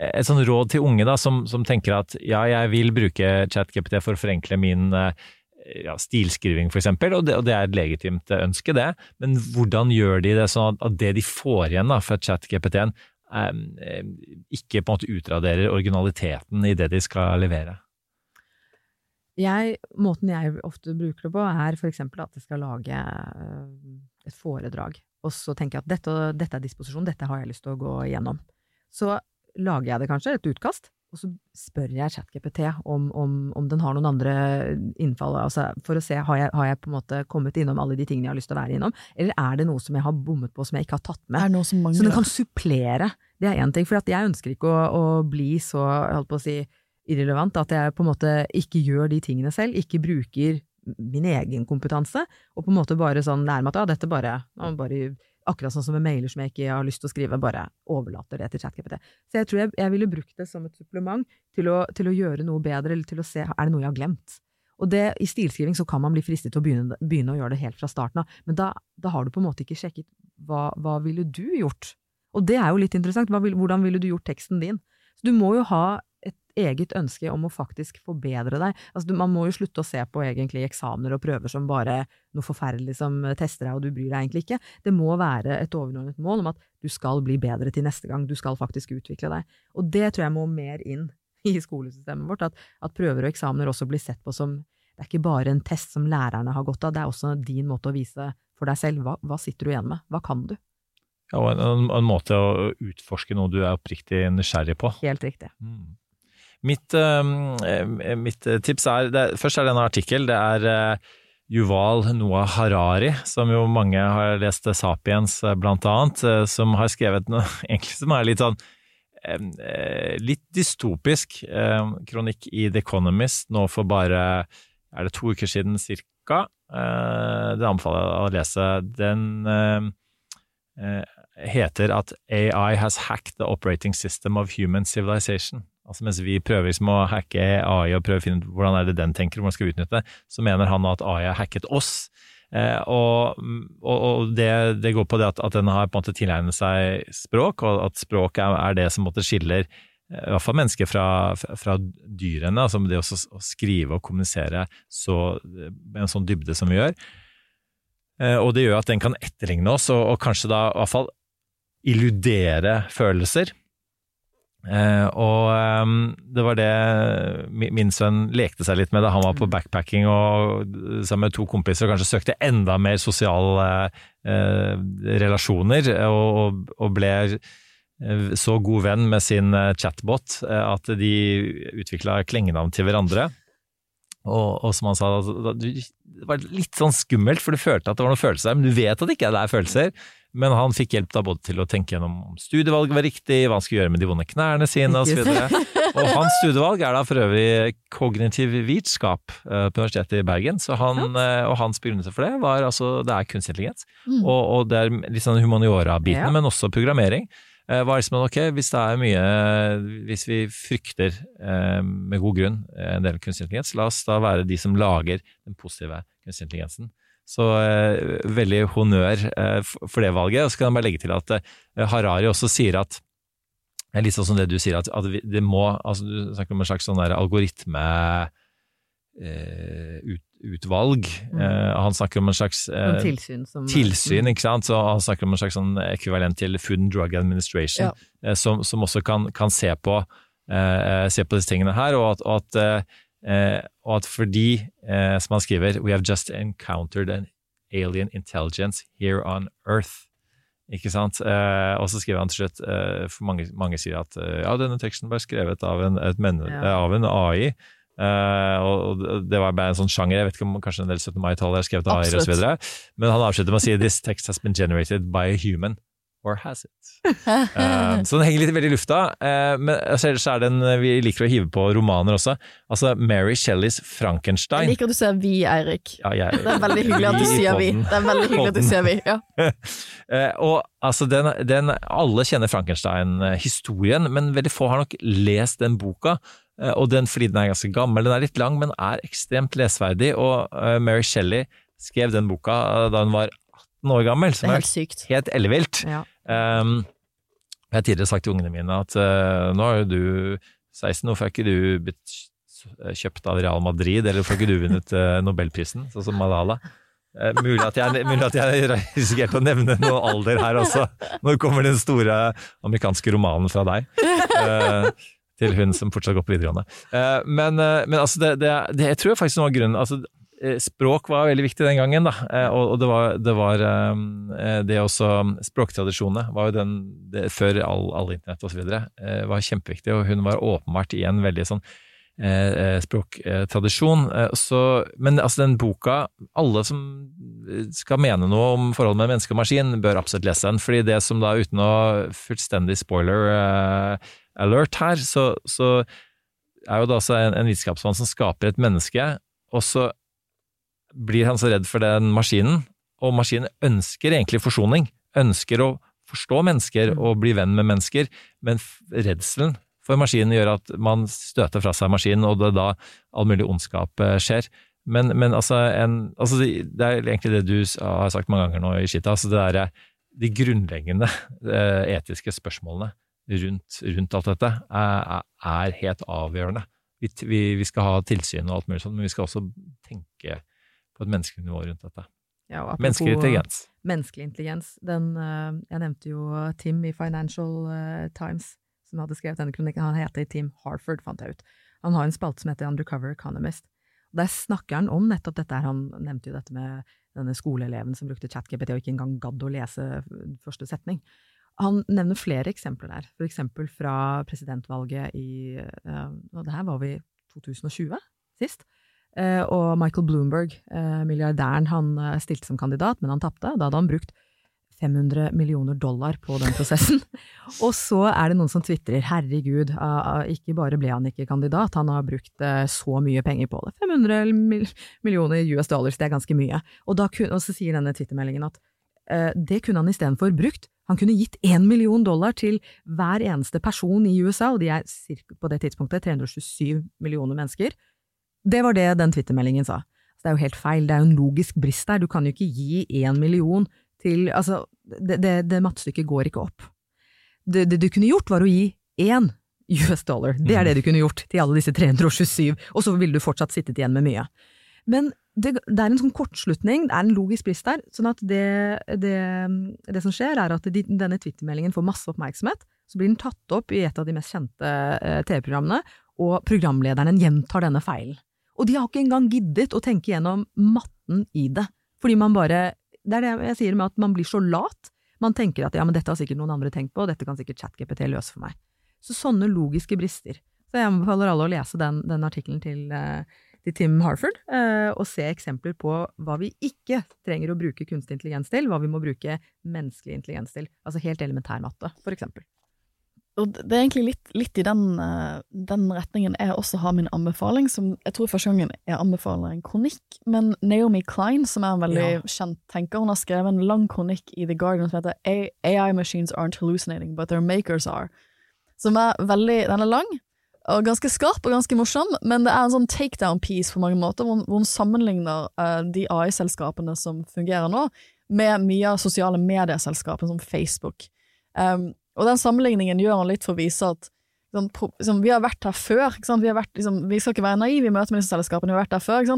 et sånn råd til unge da, som, som tenker at ja, jeg vil bruke ChatGPT for å forenkle min uh, ja, stilskriving eksempel, og og det er et legitimt uh, ønske det, men hvordan gjør de det sånn at, det de får igjen da, fra ChatGPT-en eh, ikke på en måte utraderer originaliteten i det de skal levere? Jeg, måten jeg ofte bruker det på, er eksempel at jeg skal lage øh, et foredrag, og så tenker jeg at dette, dette er disposisjon, dette har jeg lyst til å gå igjennom. Så lager jeg det kanskje, et utkast, og så spør jeg ChatGPT om, om, om den har noen andre innfall, altså for å se har jeg, har jeg på en måte kommet innom alle de tingene jeg har lyst til å være innom, eller er det noe som jeg har bommet på som jeg ikke har tatt med? Er noe som Så den kan supplere. Det er én ting. For at jeg ønsker ikke å, å bli så, holdt på å si, irrelevant at jeg på en måte ikke gjør de tingene selv, ikke bruker min egen kompetanse, og på en måte bare sånn meg at ja, dette bare, bare Akkurat sånn som med mailer som jeg ikke har lyst til å skrive, bare overlater det til ChatGPT. Så jeg tror jeg, jeg ville brukt det som et supplement til å, til å gjøre noe bedre, eller til å se er det noe jeg har glemt. Og det, I stilskriving så kan man bli fristet til å begynne, begynne å gjøre det helt fra starten av, men da, da har du på en måte ikke sjekket hva, hva ville du gjort? Og det er jo litt interessant. Vil, hvordan ville du gjort teksten din? Så du må jo ha eget ønske om å faktisk forbedre deg. Altså, man må jo slutte å se på egentlig eksamener og prøver som bare noe forferdelig som tester deg, og du bryr deg egentlig ikke. Det må være et overordnet mål om at du skal bli bedre til neste gang. Du skal faktisk utvikle deg. Og det tror jeg må mer inn i skolesystemet vårt. At, at prøver og eksamener også blir sett på som Det er ikke bare en test som lærerne har godt av, det er også din måte å vise for deg selv. Hva, hva sitter du igjen med? Hva kan du? Ja, og en, en måte å utforske noe du er oppriktig nysgjerrig på. Helt riktig. Mm. Mitt, eh, mitt tips er, det, først er det en artikkel, det er eh, Yuval Noah Harari, som jo mange har lest Sapiens eh, blant annet, eh, som har skrevet noe egentlig som er litt sånn eh, eh, litt dystopisk eh, kronikk i The Economist nå for bare er det to uker siden cirka. Eh, det anbefaler jeg å lese. Den eh, eh, heter at AI has hacked the operating system of human civilization. Altså Mens vi prøver liksom å hacke AI og prøve å finne ut hvordan er det den tenker, hvordan skal vi utnytte det, så mener han at AI har hacket oss. Eh, og og, og det, det går på det at, at den har på en måte tilegnet seg språk, og at språk er, er det som måtte skiller eh, i hvert fall mennesker fra, fra dyrene. altså Det å, å skrive og kommunisere så, med en sånn dybde som vi gjør. Eh, og det gjør at den kan etterligne oss, og, og kanskje da i hvert fall illudere følelser. Eh, og um, det var det min sønn lekte seg litt med da han var på backpacking og sammen med to kompiser og kanskje søkte enda mer sosiale eh, relasjoner, og, og, ble eh, så god venn med sin eh, chatbot eh, at de utvikla klengenavn til hverandre. Og, og som han sa, det var litt sånn skummelt, for du følte at det var noen følelser der, men du vet at det ikke er følelser. Men han fikk hjelp da både til å tenke gjennom om studievalget var riktig, hva han skulle gjøre med de vonde knærne sine osv. Og hans studievalg er da for øvrig kognitiv vitenskap eh, på Universitetet i Bergen. Så han, eh, og hans begrunnelse for det var altså det er kunstig intelligens. Mm. Og, og det er litt sånn humaniora-biten, Ja. men også programmering. Eh, var liksom ok, hvis det er mye Hvis vi frykter med god grunn en del kunstig intelligens, la oss da være de som lager den positive kunstig intelligensen. Så eh, veldig honnør eh, for det valget. Og så kan jeg bare legge til at eh, Harari også sier at det er litt sånn som det du sier, at, at vi, det må altså Du snakker om en slags sånn algoritmeutvalg. eh, ut. Mm. Eh, han snakker om en slags eh, tilsyn som- tilsyn, ikke sant? Så han snakker om en slags sånn ekvivalent til Food and Drug Administration, Ja. som, som også kan, kan se, på, se på disse tingene her, og at, og at, eh, og at fordi, eh, som han skriver, we have just encountered an alien intelligence here on earth. Ikke sant? Eh, og så skriver han til slutt, eh, for mange, mange sier at eh, ja, denne teksten ble skrevet av en, men, Ja. eh, av en AI. Og det var bare en sånn sjanger, jeg vet ikke om kanskje en del 17. mai-taler er skrevet av AI osv., men han avslutter med å si this text has been generated by a human. Or has it? Eh, så den henger litt veldig i lufta. Uh, men altså, ellers er den, vi liker å hive på romaner også. Altså Mary Shelleys Jeg liker at du sier vi, Eirik. Ja, jeg- Det er veldig hyggelig at du sier vi. Det er veldig hyggelig at du sier vi, ja. uh, og altså den, den, Alle kjenner Frankenstein-historien, men veldig få har nok lest den boka. Eh, og den fordi den er ganske gammel, den er litt lang, men er ekstremt lesverdig. Og eh, Mary Shelley skrev den boka eh, da hun var 18 år gammel, som Det er helt sykt. helt ellevilt. Ja. Um, jeg har tidligere sagt til ungene mine at eh, nå er jo du 16, hvorfor er ikke du blitt kjøpt av Real Madrid, eller hvorfor har ikke du vunnet eh, Nobelprisen, sånn som Malala? Eh, mulig, at jeg, mulig at jeg risikerte å nevne noe alder her også. Når kommer den store amerikanske romanen fra deg? Til hun som fortsatt går på videregående. Men, men altså, det, det, det, jeg tror faktisk noe av grunnen altså, Språk var veldig viktig den gangen, da. Eh, og, det var, det, var eh, det også Språktradisjonene var jo den det, før all, all internett osv. Eh, var kjempeviktig, og hun var åpenbart i en veldig sånn eh, eh, språktradisjon. Eh, så, men altså den boka, alle som skal mene noe om forholdet mellom menneske og maskin, bør absolutt lese den. fordi det som da, uten å fullstendig spoiler eh, alert her, så, så er jo det altså en, en vitenskapsmann som skaper et menneske, og så blir han så redd for den maskinen, og maskinen ønsker egentlig forsoning, ønsker å forstå mennesker og bli venn med mennesker, men redselen for maskinen gjør at man støter fra seg maskinen, og det er da all mulig ondskap eh, skjer. Men, men altså, en, altså, det er egentlig det du har sagt mange ganger nå i Shita, altså det derre de grunnleggende eh, etiske spørsmålene rundt, rundt alt dette er, er helt avgjørende. Vi, vi, vi skal ha tilsyn og alt mulig sånt, men vi skal også tenke på et menneskelig nivå rundt dette. Ja, apropos Menneskelig intelligens. Menneskelig intelligens. Den, eh, jeg nevnte jo Tim i Financial eh, Times, som hadde skrevet denne kronikken. Han heter Tim Harford, fant jeg ut. Han har en spalte som heter Undercover Economist. Der snakker han om nettopp dette. Han nevnte jo dette med denne skoleeleven som brukte ChatGPT og ikke engang gadd å lese første setning. Han nevner flere eksempler der, for eksempel fra presidentvalget i eh, og Det her var vi 2020, sist. Eh, og Michael Bloomberg, eh, milliardæren, han eh, stilte som kandidat, men han tapte. Da hadde han brukt 500 millioner dollar på den prosessen. og så er det noen som tvitrer 'herregud, ikke bare ble han ikke kandidat, han har brukt så mye penger på det'. 500 millioner US dollars, det er ganske mye. Og, da og så sier denne twittermeldingen at det kunne han istedenfor brukt. Han kunne gitt én million dollar til hver eneste person i USA, og de er på det tidspunktet 327 millioner mennesker. Det var det den twittermeldingen sa. Det er jo helt feil, det er jo en logisk brist der. Du kan jo ikke gi én million til Altså, det, det, det mattestykket går ikke opp. Det, det du kunne gjort, var å gi én US dollar. Det er det du kunne gjort til alle disse 327, og så ville du fortsatt sittet igjen med mye. Men det, det er en sånn kortslutning, det er en logisk brist der. sånn at det, det, det som skjer, er at de, denne twittermeldingen får masse oppmerksomhet. så blir den tatt opp i et av de mest kjente eh, TV-programmene, og programlederen gjentar denne feilen. Og de har ikke engang giddet å tenke gjennom matten i det, fordi man bare Det er det jeg sier med at man blir så lat. Man tenker at ja, men dette har sikkert noen andre tenkt på, og dette kan sikkert ChatGPT løse for meg. Så sånne logiske brister. Så jeg anbefaler alle å lese den, den artikkelen til, eh, til Tim Harford, eh, og se eksempler på hva vi ikke trenger å bruke kunstig intelligens til, hva vi må bruke menneskelig intelligens til. Altså helt elementær matte, for eksempel. Og det er egentlig litt, litt i den, eh, den retningen jeg også har min anbefaling, som jeg tror første gangen jeg anbefaler en kronikk. Men Naomi Klein, som er en veldig Ja. kjent tenker, hun har skrevet en lang kronikk i The Guardian som heter AI machines aren't hallucinating, but their makers are. Som er veldig Den er lang, og ganske skarp og ganske morsom, men det er en sånn takedown-piece på mange måter, hvor hun, hvor hun sammenligner uh, de AI-selskapene som fungerer nå, med mye av sosiale medieselskaper som Facebook. Um, og den sammenligningen gjør han litt for å vise at sånn, liksom, vi har vært her før. Vi, vært, liksom, vi skal ikke være naive i møte med disse selskapene, vi har vært der før.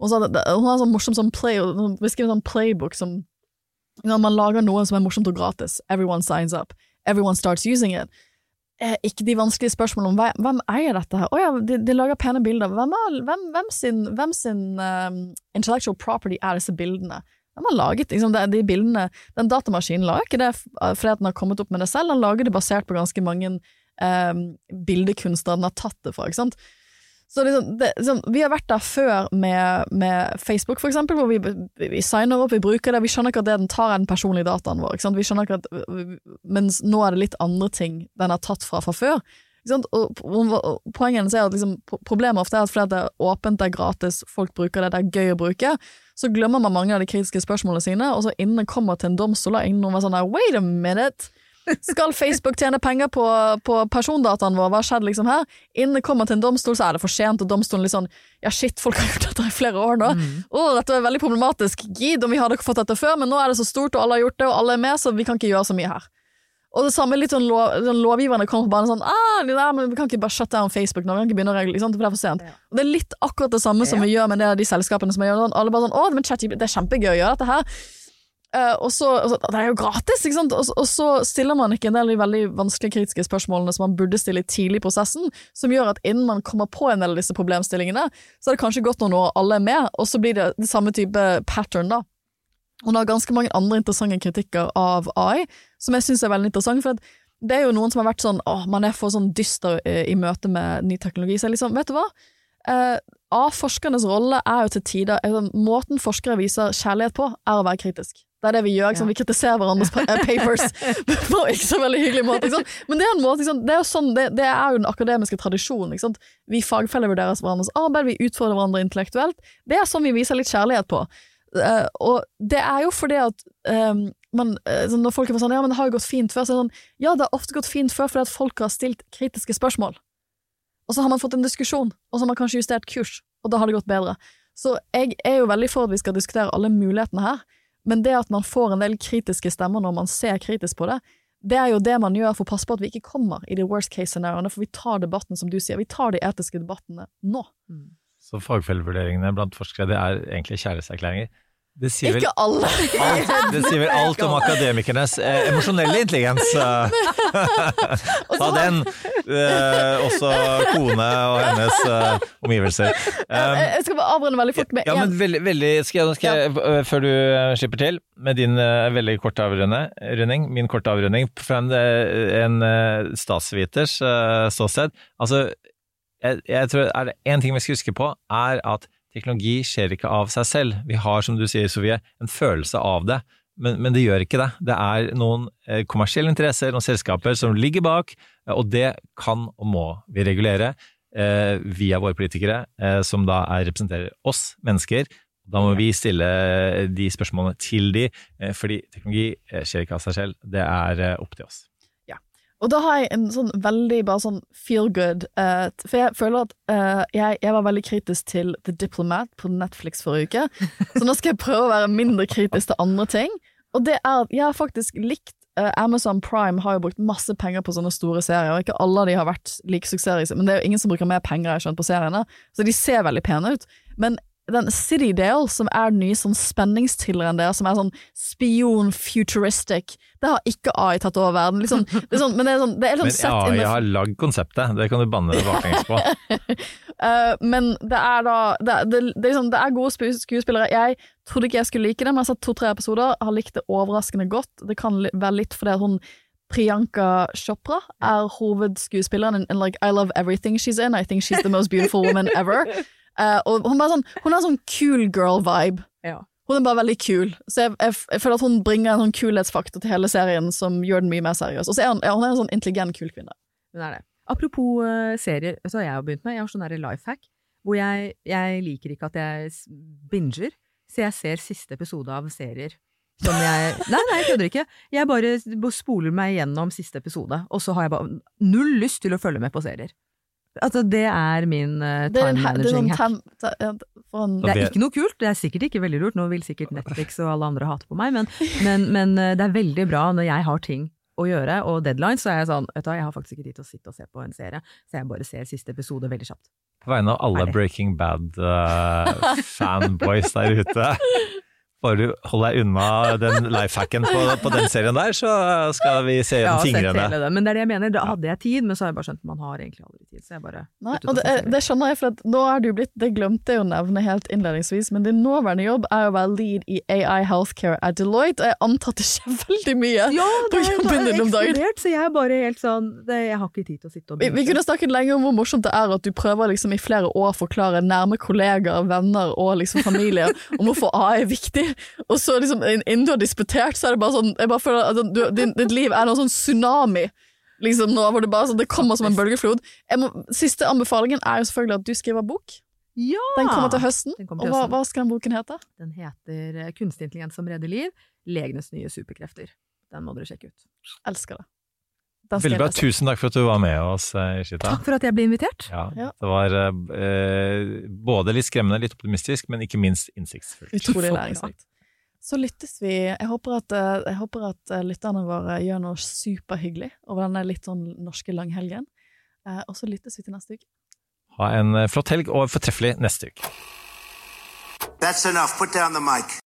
Og så, det- hun har en sånn morsom sånn play, hun sånn playbook som man lager noe som er morsomt og gratis. Everyone signs up. Everyone starts using it. Eh, ikke de vanskelige spørsmålene om hvem, eier dette her? Å ja, de, de lager pene bilder. Hvem, er, hvem, hvem sin, hvem sin um, intellectual property er disse bildene? Hvem har laget liksom, de bildene? Den datamaskinen lager ikke det fordi den har kommet opp med det selv, den lager det basert på ganske mange eh, bildekunstnere den har tatt det fra. ikke sant? Så liksom, det, liksom, vi har vært der før med, med Facebook, for eksempel, hvor vi, vi signer opp, vi bruker det, vi skjønner ikke at det den tar, er den personlige dataen vår. Ikke sant? Vi skjønner ikke at, Mens nå er det litt andre ting den har tatt fra fra før. Og, og, og poenget er at liksom, problemet ofte er at fordi det er åpent, det er gratis, folk bruker det, det er gøy å bruke, så glemmer man mange av de kritiske spørsmålene sine, og så innen det kommer til en domstol, er ingen er sånn der, wait a minute! Skal Facebook tjene penger på, på persondataen vår? Hva har skjedd liksom her? Innen det kommer til en domstol, så er det for sent, og domstolen litt sånn ja shit, folk har gjort dette i flere år nå. Å, dette er veldig problematisk. Gid om vi hadde fått dette før, men nå er det så stort, og alle har gjort det, og alle er med, så vi kan ikke gjøre så mye her. Og det samme litt sånn, lov, sånn lovgiverne kommer på banen sånn ah, nei, men Vi kan ikke bare shut down Facebook nå, vi kan ikke begynne å regle, for det er for sent. Og Det er litt akkurat det samme som vi gjør med det, de selskapene som gjør sånn. Alle bare sånn å, men chat, det er kjempegøy å gjøre dette her. Uh, og så, og så, Det er jo gratis, ikke sant? Og, så- og så stiller man ikke en del av de veldig vanskelige kritiske spørsmålene som man burde stille tidlig i prosessen, som gjør at innen man kommer på en del av disse problemstillingene, så er det kanskje gått noen år, alle er med, og så blir det det samme type pattern, da. Hun har ganske mange andre interessante kritikker av AI, som jeg syns er veldig interessant. For det er jo noen som har vært sånn åh, man er for sånn dyster eh, i møte med ny teknologi. Så jeg liksom, vet du hva? Eh, av forskernes rolle er jo til tider eh, Måten forskere viser kjærlighet på, er å være kritisk. Det er det vi gjør. Sant? Vi kritiserer hverandres eh, papers på ikke så veldig hyggelig måte. Men det er, en måte? Det, er jo sånn, det, det er jo den akademiske tradisjonen. Vi fagfeller vurderer hverandres arbeid, vi utfordrer hverandre intellektuelt. Det er sånn vi viser litt kjærlighet på. Eh, og det er jo fordi at um, man, sånn når folk er sånn Ja, men det har jo gått fint før. Så er det sånn Ja, det har ofte gått fint før fordi at folk har stilt kritiske spørsmål. Og så har man fått en diskusjon, og så har man kanskje justert kurs, og da har det gått bedre. Så jeg er jo veldig for at vi skal diskutere alle mulighetene her, men det at man får en del kritiske stemmer når man ser kritisk på det, det er jo det man gjør for å passe på at vi ikke kommer i de worst case scenarioene, for vi tar debatten, som du sier, vi tar de etiske debattene nå. Så fagfellevurderingene blant forskere, det er egentlig kjærlighetserklæringer. Det sier vel Ikke alle! alt, det sier vel alt om akademikernes eh, emosjonelle intelligens. eh. Ta den, eh, også kone og hennes eh, omgivelser. Um, Jeg skal bare avrunde veldig fort med ja, men veldig, veldig skal jeg, skal jeg, ja. Før du øh, slipper til, med din uh, veldig korte avrunding, min korte avrunding, fra en, en uh, statsviters uh, ståsted Altså, jeg, jeg tror er det én ting vi skal huske på, er at teknologi skjer ikke av seg selv. Vi har, som du sier, Sofie, en følelse av det. Men, men det gjør ikke det. Det er noen eh, kommersielle interesser, noen selskaper som ligger bak, eh, og det kan og må vi regulere eh, via våre politikere, eh, som da er, representerer oss mennesker. Da må vi stille de spørsmålene til de, eh, fordi teknologi eh, skjer ikke av seg selv. Det er eh, opp til oss. Og da har jeg en sånn veldig bare sånn feel good, uh, for jeg føler at uh, jeg, jeg var veldig kritisk til The Diplomat på Netflix forrige uke, så nå skal jeg prøve å være mindre kritisk til andre ting. Og det er at jeg har faktisk likt uh, Amazon Prime har jo brukt masse penger på sånne store serier, og ikke alle av de har vært like suksessrike, men det er jo ingen som bruker mer penger jeg har skjønt på seriene, så de ser veldig pene ut. Men den Citydale, som er den nye sånn spenningsthrilleren der, som er sånn spion-futuristic, det har ikke AI tatt over verden. Liksom, det er sånn, men det er sånn, det er sånn Men AI the har lagd konseptet, det kan du banne deg baklengs på. uh, men det er da Det, det, det, er liksom, det er gode skuespillere. Jeg trodde ikke jeg skulle like det, men jeg har sett to-tre episoder, har likt det overraskende godt. Det kan være litt fordi hun Priyanka Chopra er hovedskuespilleren in, in like I love everything she's in. I think she's the most beautiful woman ever. Eh, og hun, bare sånn, hun har sånn cool girl-vibe. Ja. Hun er bare veldig kul. Så jeg, jeg, jeg føler at hun bringer en sånn kulhetsfaktor til hele serien som gjør den mye mer seriøs. Og så er hun, ja, hun er en sånn intelligent, kul kvinne. Hun er det. Apropos uh, serier, så har jeg jo begynt med. Jeg har sånn life hack, hvor jeg, jeg liker ikke at jeg binger, så jeg ser siste episode av serier. Som jeg Nei, nei, jeg kødder ikke. Jeg bare spoler meg gjennom siste episode, og så har jeg bare null lyst til å følge med på serier. Altså, det er min uh, er, time managing hack. Det er ikke noe kult, det er sikkert ikke veldig lurt, nå vil sikkert Netflix og alle andre hate på meg, men, men, men eh, det er veldig bra når jeg har ting å gjøre, og deadlines, så er jeg sånn, vet du jeg har faktisk ikke tid til å sitte og se på en serie, så jeg bare ser siste episode veldig kjapt. På vegne av alle Breaking Bad-fanboys der ute. Bare du holder deg unna den lifehacken på, på den serien der, så skal vi se gjennom fingrene. det, men det er det jeg mener, da hadde jeg tid, men så har jeg bare skjønt at man har egentlig aldri tid, så jeg bare Nei, og det, er- det skjønner jeg, for at nå er du blitt Det glemte jeg å nevne helt innledningsvis, men din nåværende jobb er å være lead i AI Healthcare at Deloitte, og jeg antar at det skjer veldig mye Ja, på det jobben din om dagen. eksplodert, så jeg er bare helt sånn, det, jeg har ikke tid til å sitte og Vi, vi kunne snakket lenge om hvor morsomt det er at du prøver liksom i flere år å forklare nærme kollegaer, venner og liksom familie om hvorfor AI er viktig, og så liksom innen du har disputert, så er det bare sånn Jeg bare føler at du, din, ditt liv er noe sånn tsunami. Liksom nå, hvor det bare sånn, det kommer som en bølgeflod. Må, siste anbefalingen er jo selvfølgelig at du skriver bok. Ja! Den kommer til høsten. Kommer Og til hva, høsten. hva skal den boken hete? Den heter eh, Kunstig intelligens som redder liv, legenes nye superkrefter. Den må dere sjekke ut. Elsker det. Jeg Tusen takk for at du var med oss, eh, Ishita. Takk for at jeg ble invitert. Ja, det var eh, både litt skremmende, litt optimistisk, men ikke minst innsiktsfullt. Utrolig læringsrikt. Så lyttes vi. Jeg håper at, eh, jeg håper at eh, lytterne våre gjør noe superhyggelig over denne litt sånn norske langhelgen. Eh, Og så lyttes vi til neste uke. Ha en flott helg og fortreffelig neste uke. That's enough. Put down the mic.